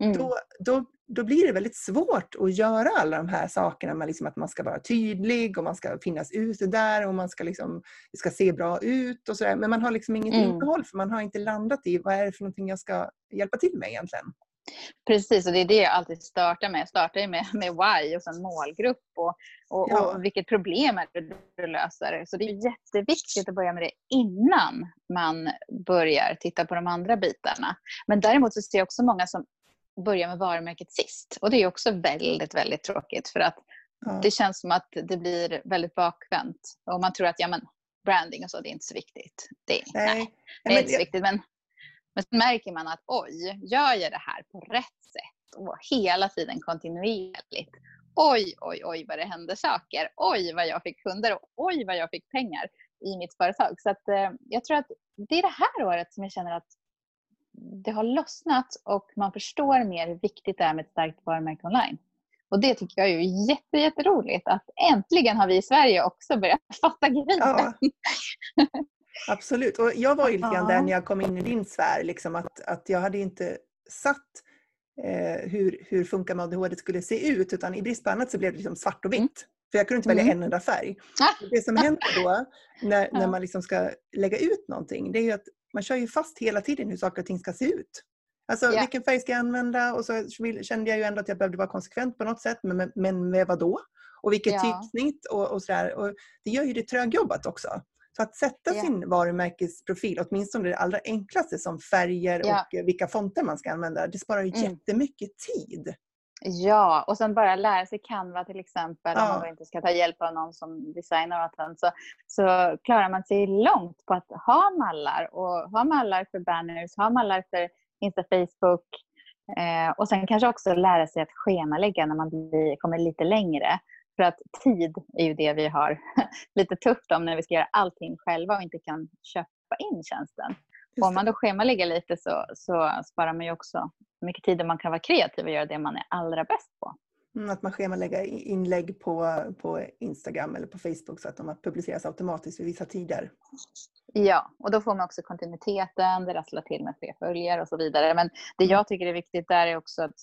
mm. då, då, då blir det väldigt svårt att göra alla de här sakerna. Med liksom att man ska vara tydlig och man ska finnas ute där och man ska liksom, det ska se bra ut. och så där. Men man har liksom inget mm. innehåll för man har inte landat i vad är det för någonting jag ska hjälpa till med egentligen. Precis, och det är det jag alltid startar med. Jag startar med, med why och sen målgrupp och, och, ja. och vilket problem är det du löser. Så det är jätteviktigt att börja med det innan man börjar titta på de andra bitarna. Men däremot så ser jag också många som börjar med varumärket sist. Och det är också väldigt, väldigt tråkigt för att ja. det känns som att det blir väldigt bakvänt. Och man tror att ja, men, branding och så, det är inte så viktigt. Det, nej. nej det är inte så viktigt. Men men så märker man att oj, gör jag det här på rätt sätt och hela tiden kontinuerligt. Oj, oj, oj vad det hände saker. Oj vad jag fick kunder och oj vad jag fick pengar i mitt företag. Så att, eh, jag tror att det är det här året som jag känner att det har lossnat och man förstår mer hur viktigt det är med ett starkt varumärke online. Och det tycker jag är jätte, jätteroligt att äntligen har vi i Sverige också börjat [LAUGHS] fatta grejen. Ja. [LAUGHS] Absolut. Och jag var ju lite grann där när jag kom in i din sfär, liksom att, att jag hade inte satt eh, hur, hur funkar med ADHD skulle se ut, utan i brist på annat så blev det liksom svart och vitt. Mm. För jag kunde inte välja mm. en enda färg. Det som händer då när, [LAUGHS] när man liksom ska lägga ut någonting, det är ju att man kör ju fast hela tiden hur saker och ting ska se ut. Alltså yeah. vilken färg ska jag använda? Och så kände jag ju ändå att jag behövde vara konsekvent på något sätt. Men, men med vad då? Och vilket yeah. typsnitt och, och sådär. Och det gör ju det trögjobbat också. Så att sätta yeah. sin varumärkesprofil, åtminstone det allra enklaste som färger yeah. och vilka fonter man ska använda, det sparar ju mm. jättemycket tid. Ja, och sen bara lära sig Canva till exempel, ja. om man inte ska ta hjälp av någon som designar åt en, så, så klarar man sig långt på att ha mallar och ha mallar för banners, ha mallar för Insta, Facebook eh, och sen kanske också lära sig att schemalägga när man blir, kommer lite längre. För att tid är ju det vi har [LAUGHS] lite tufft om när vi ska göra allting själva och inte kan köpa in tjänsten. Om man då schemalägger lite så, så sparar man ju också mycket tid och man kan vara kreativ och göra det man är allra bäst på. Mm, att man schemalägger inlägg på, på Instagram eller på Facebook så att de publiceras automatiskt vid vissa tider. Ja, och då får man också kontinuiteten, det rasslar till med fler följare och så vidare. Men det mm. jag tycker är viktigt där är också att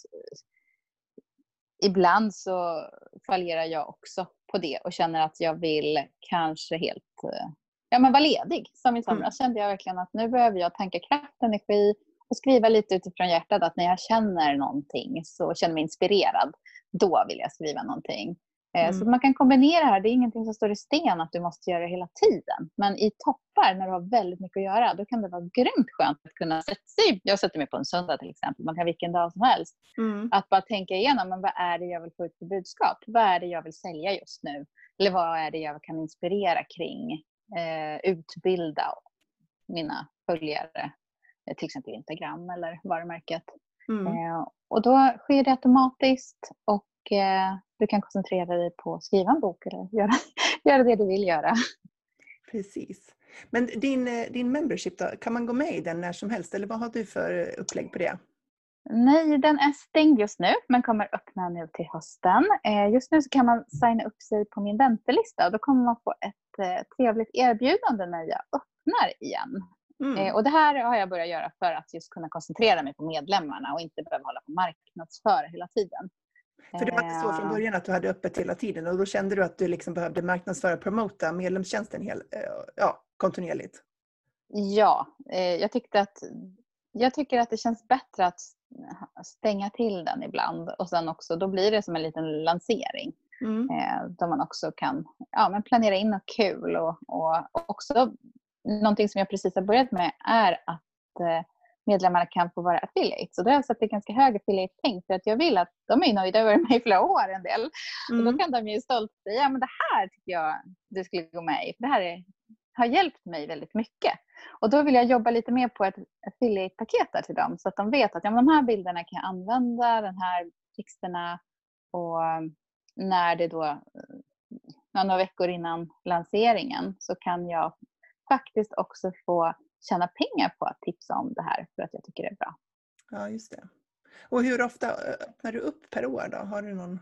ibland så fallerar jag också på det och känner att jag vill kanske helt eh, ja, men vara ledig. Som i somras mm. kände jag verkligen att nu behöver jag tanka kraft, energi och skriva lite utifrån hjärtat. Att när jag känner någonting så känner mig inspirerad, då vill jag skriva någonting. Eh, mm. Så man kan kombinera det här. Det är ingenting som står i sten att du måste göra det hela tiden. Men i toppar, när du har väldigt mycket att göra, då kan det vara grymt skönt att kunna sätta sig. Jag sätter mig på en söndag till exempel. Man kan vilken dag som helst. Mm. Att bara tänka igenom, men vad är det jag vill få ut för budskap? Vad är det jag vill sälja just nu? Eller vad är det jag kan inspirera kring? eh, utbilda mina följare, eh, till exempel Instagram eller varumärket. Mm. Eh, och då sker det automatiskt och eh, du kan koncentrera dig på att skriva en bok eller göra, [LAUGHS] göra det du vill göra. Precis. Men din, eh, din membership då, kan man gå med i den när som helst eller vad har du för upplägg på det? Nej, den är stängd just nu men kommer öppna nu till hösten. Eh, just nu så kan man signa upp sig på min väntelista och då kommer man få ett eh, trevligt erbjudande när jag öppnar igen. Mm. Och det här har jag börjat göra för att just kunna koncentrera mig på medlemmarna och inte behöva hålla på marknadsföra hela tiden. För det var inte så från början att du hade öppet hela tiden och då kände du att du liksom behövde marknadsföra och promota medlemstjänsten hel, ja, kontinuerligt? Ja, jag tyckte att jag tycker att det känns bättre att stänga till den ibland och sen också då blir det som en liten lansering. Mm. Eh, där man också kan ja, men planera in något kul och, och också någonting som jag precis har börjat med är att eh, medlemmarna kan få vara affiliates. Och då har jag satt en ganska hög affiliate-peng för att jag vill att de är nöjda över mig i flera år en del. Mm. Och då mm. kan de ju stolt säga, men det här tycker jag du skulle gå med i. För det här är, har hjälpt mig väldigt mycket. Och då vill jag jobba lite mer på ett affiliate-paket till dem så att de vet att ja, de här bilderna kan jag använda, de här texterna och när det då några veckor innan lanseringen så kan jag faktiskt också få tjäna pengar på att tipsa om det här för att jag tycker det är bra. Ja, just det. Och hur ofta öppnar du upp per år då? Har du någon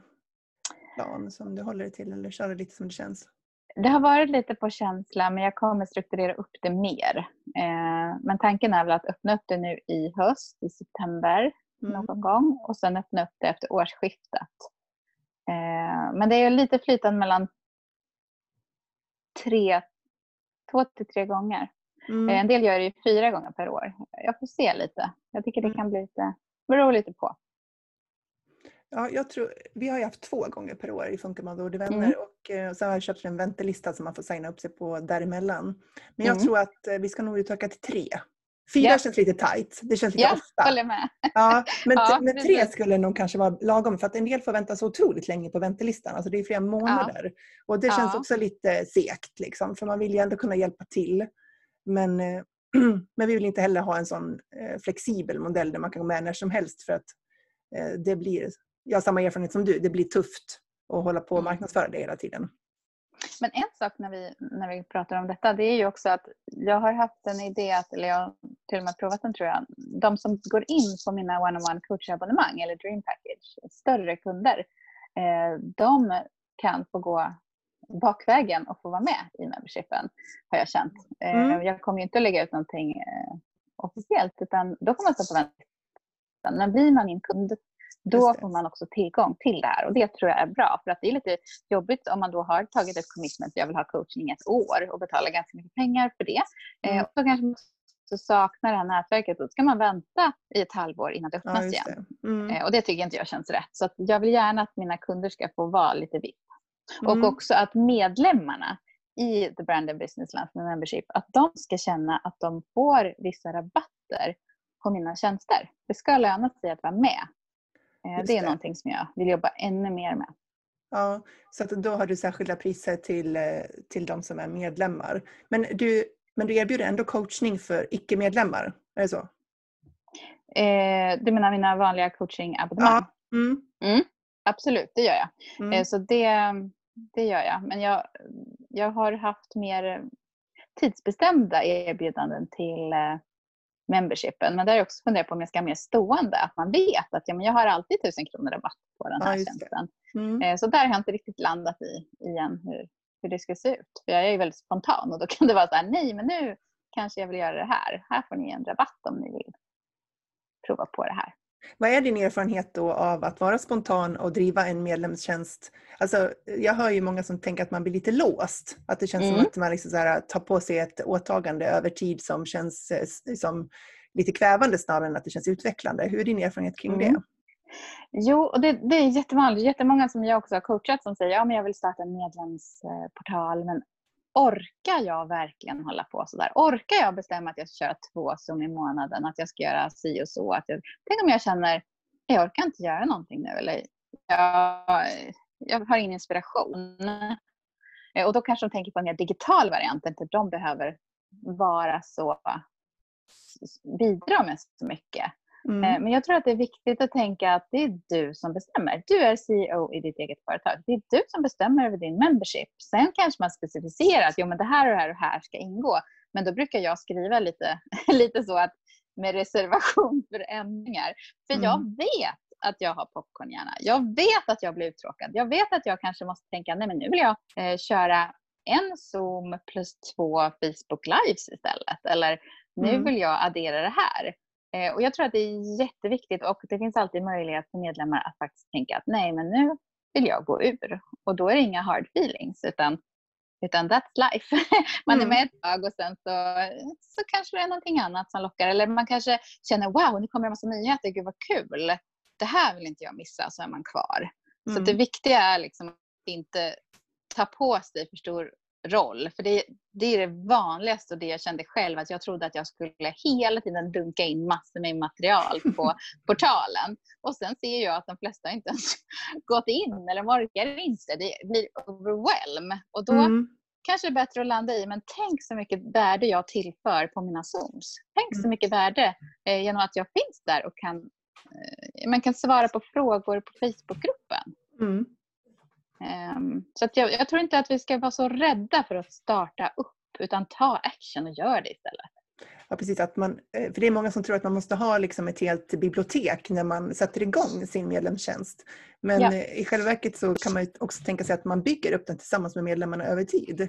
plan som du håller dig till eller kör det lite som det känns? Det har varit lite på känsla men jag kommer strukturera upp det mer. Eh, men tanken är väl att öppna upp det nu i höst, i september mm. någon gång och sen öppna upp det efter årsskiftet. Eh, men det är lite flytande mellan tre, två till tre gånger. Mm. Eh, en del gör det fyra gånger per år. Jag får se lite. Jag tycker det mm. kan bli lite, beror lite på. Ja, jag tror, vi har ju haft två gånger per år i Funka med och vänner mm. och eh, så har jag köpt en väntelista som man får signa upp sig på däremellan. Men jag mm. tror att eh, vi ska nog utöka till tre. Fyra yeah. känns lite tight. Det känns lite yeah, ofta. håller med. Ja, men, [LAUGHS] ja, men tre skulle nog kanske vara lagom för att en del får vänta så otroligt länge på väntelistan. Alltså det är flera månader. Ja. Och det känns ja. också lite segt liksom, för man vill ju ändå kunna hjälpa till. Men, eh, [CLEARS THROAT] men vi vill inte heller ha en sån eh, flexibel modell där man kan gå med när som helst för att eh, det blir jag har samma erfarenhet som du. Det blir tufft att hålla på och mm. marknadsföra det hela tiden. Men en sak när vi, när vi pratar om detta, det är ju också att jag har haft en idé, att, eller jag har till och med provat den tror jag. De som går in på mina one-on-one coachabonnemang eller dream package, större kunder, de kan få gå bakvägen och få vara med i membershipen, har jag känt. Eh, mm. Jag kommer ju inte att lägga ut någonting eh, officiellt, utan då kommer man stå på väntan. Men blir man min kund då får man också tillgång till det här och det tror jag är bra för att det är lite jobbigt om man då har tagit ett commitment, jag vill ha coaching ett år och betalar ganska mycket pengar för det. Eh, mm. och så kanske man saknar det här nätverket då ska man vänta i ett halvår innan det öppnas ja, igen. Mm. Eh, och det tycker inte jag känns rätt. Så jag vill gärna att mina kunder ska få vara lite VIP. Mm. Och också att medlemmarna i The Brand and Business Landsman Membership, att de ska känna att de får vissa rabatter på mina tjänster. Det ska löna sig att vara med Eh, det är det. någonting som jag vill jobba ännu mer med. Ja, så att då har du särskilda priser till, eh, till de som är medlemmar. Men du, men du erbjuder ändå coachning för icke-medlemmar, är det så? Eh, du menar mina vanliga coachingabonnemang? Ja. Mm. Mm, absolut, det gör jag. Mm. Eh, så det, det gör jag. Men jag, jag har haft mer tidsbestämda erbjudanden till eh, membershipen. Men där har jag också funderat på om jag ska ha mer stående. Att man vet att ja, men jag har alltid 1000 kronor rabatt på den här ja, tjänsten. Mm. Eh, så där har jag inte riktigt landat i igen hur, hur det ska se ut. För jag är ju väldigt spontan och då kan det vara så här, nej men nu kanske jag vill göra det här. Här får ni en rabatt om ni vill prova på det här. Vad är din erfarenhet då av att vara spontan och driva en medlemstjänst? Alltså, jag hör ju många som tänker att man blir lite låst. Att det känns mm. som att man liksom så här, tar på sig ett åtagande över tid som känns som lite kvävande snarare än att det känns utvecklande. Hur är din erfarenhet kring mm. det? Jo, och det, det är jättevanligt. Jättemånga som jag också har coachat som säger att ja, jag vill starta en medlemsportal men orkar jag verkligen hålla på sådär? Orkar jag bestämma att jag ska köra två Zoom i månaden, att jag ska göra si och så? Att jag, tänk om jag känner, jag orkar inte göra någonting nu eller jag, jag har ingen inspiration. Eh, och då kanske de tänker på en mer digital variant, inte de behöver vara så bidra med så mycket. Mm. Eh, men jag tror att det är viktigt att tänka att det är du som bestämmer. Du är CEO i ditt eget företag. Det är du som bestämmer över din membership. Sen kanske man specificerar att jo, men det här och det här och det här ska ingå. Men då brukar jag skriva lite, [LAUGHS] lite så att med reservation för ändringar. För mm. jag vet att jag har popcornhjärna. Jag vet att jag blir uttråkad. Jag vet att jag kanske måste tänka, nej men nu vill jag eh, köra en Zoom plus två Facebook Lives istället. Eller nu mm. vill jag addera det här. Eh, och jag tror att det är jätteviktigt och det finns alltid möjlighet för medlemmar att faktiskt tänka att nej men nu vill jag gå ur. Och då är det inga hard feelings utan utan that's life. [LAUGHS] Man är mm. med ett tag och sen så, så kanske det är någonting annat som lockar. Eller man kanske känner wow, nu kommer det en massa nyheter, gud vad kul. Det här vill inte jag missa, så är man kvar. Mm. Så det viktiga är liksom att inte ta på sig för stor roll. För det, det är det vanligaste och det jag kände själv att jag trodde att jag skulle hela tiden dunka in massor med material [LAUGHS] på portalen. Och sen ser jag att de flesta inte ens [LAUGHS] gått in eller orkar inte. Det blir overwhelm. Och då mm. kanske det är bättre att landa i, men tänk så mycket värde jag tillför på mina Zooms. Tänk så mm. mycket värde eh, genom att jag finns där och kan, eh, man kan svara på frågor på Facebookgruppen. Mm. Um, så jag, jag, tror inte att vi ska vara så rädda för att starta upp utan ta action och gör det istället. Ja, precis. Att man, eh, för det är många som tror att man måste ha liksom ett helt bibliotek när man sätter igång sin medlemstjänst. Men ja. I själva verket så kan man också tänka sig att man bygger upp den tillsammans med medlemmarna över tid.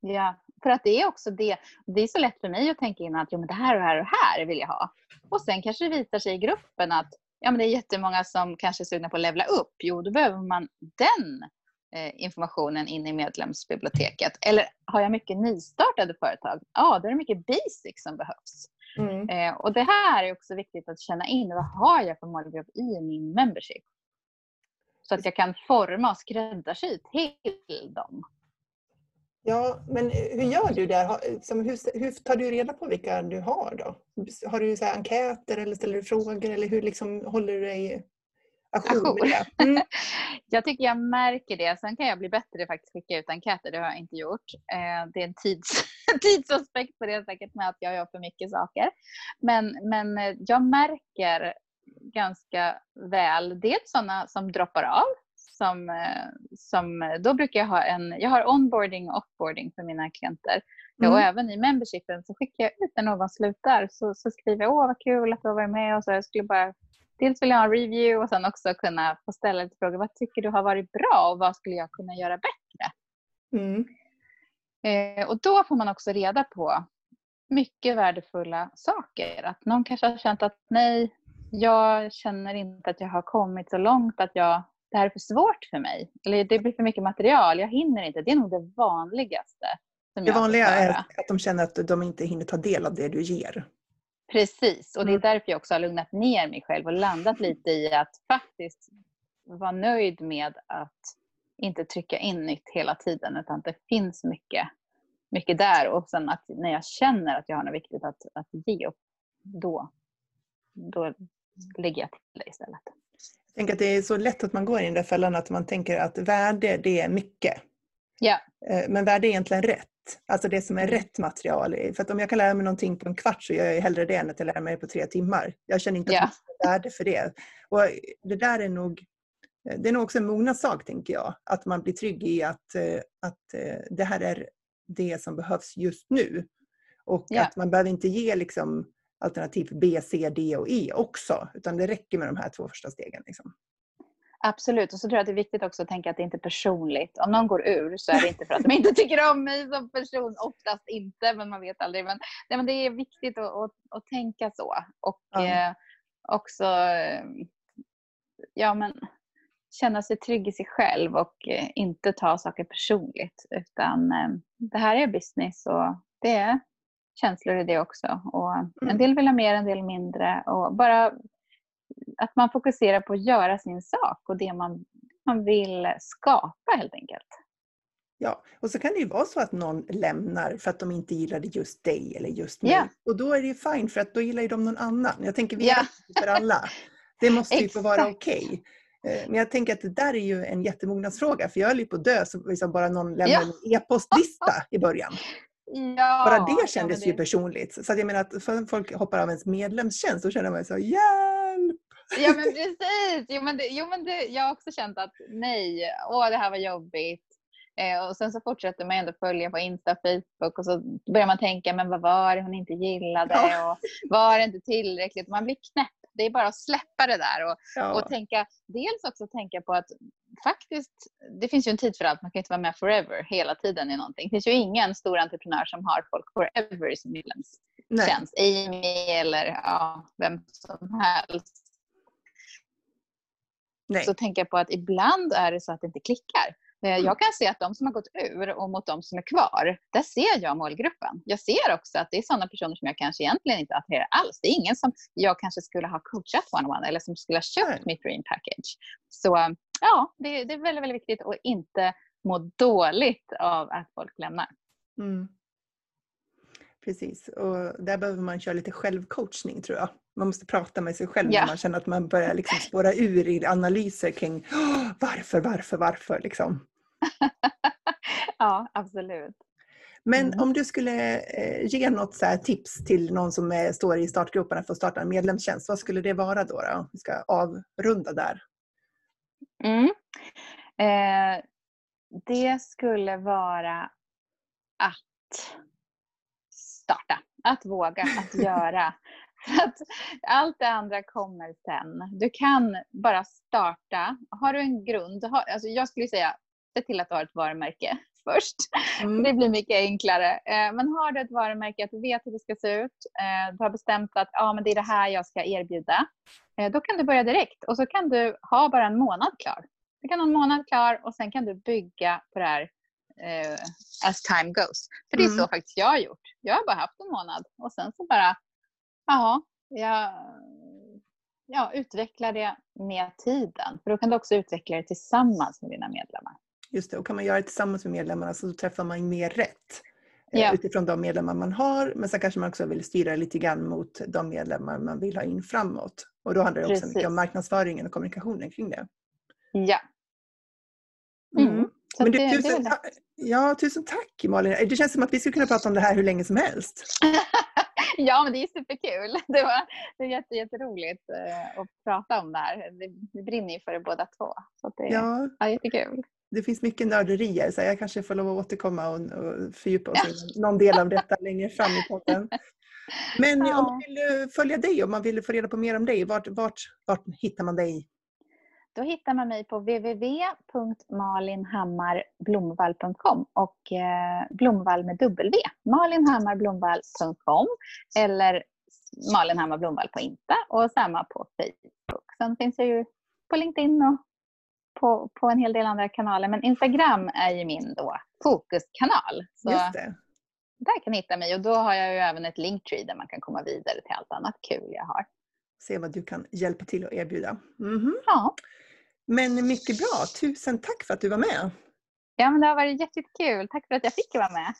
Ja, för att det är också det. Det är så lätt för mig att tänka in att jo, men det här och det här och här vill jag ha. Och sen kanske det visar sig i gruppen att ja, men det är jättemånga som kanske är sugna på att levla upp. Jo, då behöver man den informationen in i medlemsbiblioteket. Eller har jag mycket nystartade företag? Ja, då är det mycket basic som behövs. Mm. Eh, och det här är också viktigt att känna in. Vad har jag för målgrupp i min membership? Så att jag kan forma och skräddarsy till dem. Ja, men hur gör du där? Hur, hur tar du reda på vilka du har då? Har du så enkäter eller ställer du frågor eller hur liksom håller du dig ajour [LAUGHS] mm. [LAUGHS] jag tycker jag märker det. Sen kan jag bli bättre faktiskt skicka ut enkäter. Det har jag inte gjort. Eh, det är en tids, [LAUGHS] tidsaspekt på det säkert med att jag gör för mycket saker. Men, men eh, jag märker ganska väl dels sådana som droppar av. Som, eh, som, då brukar jag ha en, jag har onboarding och offboarding för mina klienter. Mm. Och även i membershipen så skickar jag ut när någon slutar så, så skriver jag åh vad kul att du har varit med och så jag skulle bara dels vill jag ha en review och sen också kunna få ställa lite frågor. Vad tycker du har varit bra och vad skulle jag kunna göra bättre? Mm. Eh, och då får man också reda på mycket värdefulla saker. Att någon kanske har känt att nej, jag känner inte att jag har kommit så långt att jag, det här är för svårt för mig. Eller det blir för mycket material, jag hinner inte. Det är nog det vanligaste. det vanliga är att de känner att de inte hinner ta del av det du ger. Precis, och det är mm. därför jag också har lugnat ner mig själv och landat lite i att faktiskt vara nöjd med att inte trycka in nytt hela tiden utan att det finns mycket, mycket där och sen att när jag känner att jag har något viktigt att, att ge, då, då lägger jag till det istället. Jag tänker att det är så lätt att man går i den där fällan att man tänker att värde det är mycket. Ja. Eh, men värde är egentligen rätt. Alltså det som är rätt material. För att om jag kan lära mig någonting på en kvart så gör jag hellre det än att jag lär mig på tre timmar. Jag känner inte att yeah. jag har värde för det. Och det där är nog, det är nog också en mognadssak tänker jag. Att man blir trygg i att, eh, att eh, det här är det som behövs just nu. Och yeah. att man behöver inte ge liksom alternativ B, C, D och E också. Utan det räcker med de här två första stegen. Liksom. Absolut. Och så tror jag att det är viktigt också att tänka att det inte är personligt. Om någon går ur så är det inte för att de inte tycker om mig som person. Oftast inte, men man vet aldrig. Men, nej, men det är viktigt att, att, att tänka så. Och mm. eh, också eh, ja, men, känna sig trygg i sig själv och eh, inte ta saker personligt. Utan eh, det här är business och det är känslor i det också. Och mm. En del vill ha mer, en del mindre. Och bara att man fokuserar på att göra sin sak och det man, man vill skapa helt enkelt. Ja, och så kan det ju vara så att någon lämnar för att de inte gillade just dig eller just mig. Yeah. Och då är det ju fine för att då gillar ju de någon annan. Jag tänker vi yeah. för alla. Det måste ju få vara okej. Okay. Eh, men jag tänker att det där är ju en jättemognadsfråga för jag höll ju på att dö så liksom bara någon lämnade Ja. en e-postlista i början. [LAUGHS] Ja, Bara det ja, kändes ju det- personligt. Så jag menar att folk hoppar av ens medlemstjänst då känner man ju så hjälp! Ja men precis. Jo, men det, jo, men det, jag har också känt att nej, åh det här var jobbigt. Eh, och sen så fortsätter man ändå följa på Insta och Facebook och så börjar man tänka, men vad var det hon inte gillade? Ja. Och var det inte tillräckligt? Man blir knäpp. Det är bara att släppa det där och, Ja. och tänka, dels också tänka på att faktiskt, det finns ju en tid för allt, man kan inte vara med forever hela tiden i någonting. Det finns ju ingen stor entreprenör som har folk forever i sin medlemstjänst. Amy eller ja, vem som helst Nej. så tänker jag på att ibland är det så att det inte klickar. Eh, Mm. Jag kan se att de som har gått ur och mot de som är kvar, där ser jag målgruppen. Jag ser också att det är sådana personer som jag kanske egentligen inte attraherar alls. Det är ingen som jag kanske skulle ha coachat one-on-one eller som skulle ha köpt mitt dream package. Så ja, det, det är väldigt, väldigt viktigt att inte må dåligt av att folk lämnar. Mm. Precis, och där behöver man köra lite självcoachning tror jag. Man måste prata med sig själv Ja. när man känner att man börjar liksom spåra ur i analyser kring "Åh, varför, varför, varför. Liksom. [LAUGHS] ja, absolut. Men Mm. om du skulle eh, ge något så tips till någon som är, står i startgroparna för att starta en medlemstjänst, vad skulle det vara då? då? Vi ska avrunda där. Mm. Eh, det skulle vara att starta, att våga, att [LAUGHS] göra. Att allt det andra kommer sen. Du kan bara starta. Har du en grund, har, alltså jag skulle säga se till att du har ett varumärke [LAUGHS] först. Mm. Det blir mycket enklare. Eh, Men har du ett varumärke, att du vet hur det ska se ut, eh, du har bestämt att ja, men det är det här jag ska erbjuda, eh, då kan du börja direkt och så kan du ha bara en månad klar. Du kan ha en månad klar och sen kan du bygga på det här eh, as time goes. För det är Mm. så faktiskt jag har gjort. Jag har bara haft en månad och sen så bara, jaha, jag ja, utvecklar det med tiden. För då kan du också utveckla det tillsammans med dina medlemmar. Just det, och kan man göra det tillsammans med medlemmarna så träffar man mer rätt. eh, Ja. Utifrån de medlemmar man har, men sen kanske man också vill styra lite grann mot de medlemmar man vill ha in framåt. Och då handlar det också mycket Precis. om marknadsföringen och kommunikationen kring det. Ja. Mm. Mm. Så Men du, det tusen, det. ja, tusen tack Malin. Det känns som att vi skulle kunna prata om det här hur länge som helst. [LAUGHS] ja, men det är superkul. [LAUGHS] Det, var, det är jätte, jätteroligt eh, att prata om det här. Det, vi brinner ju för det båda två. Så det Ja, ja, jättekul. det finns mycket nörderier så jag kanske får lov att återkomma och, och fördjupa oss i [LAUGHS] någon del av detta längre fram i podden. Men om Ja. man vill eh, följa dig, om man vill få reda på mer om dig, vart, vart, vart hittar man dig? Då hittar man mig på www.malinhammarblomvall.com och eh, Blomvall med W. malinhammarblomvall.com eller Malin Hammar Blomvall på Insta och samma på Facebook. Sen finns jag ju på LinkedIn och på, på en hel del andra kanaler. Men Instagram är ju min då fokuskanal. Så där kan ni hitta mig och då har jag ju även ett linktree där man kan komma vidare till allt annat kul jag har. Se vad du kan hjälpa till att erbjuda. Mhm. Ja, Men mycket bra. Tusen tack för att du var med. ja men det har varit jätte- jättekul. Tack för att jag fick vara med.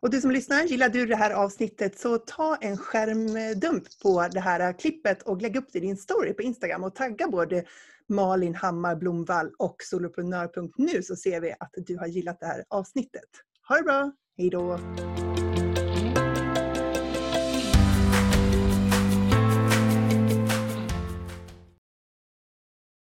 Och du som lyssnar, gillar du det här avsnittet så ta en skärmdump på det här klippet och lägg upp det i din story på Instagram och tagga både Malin Hammar Blomvall och soloprenör.nu så ser vi att du har gillat det här avsnittet. Ha det bra! Hej då!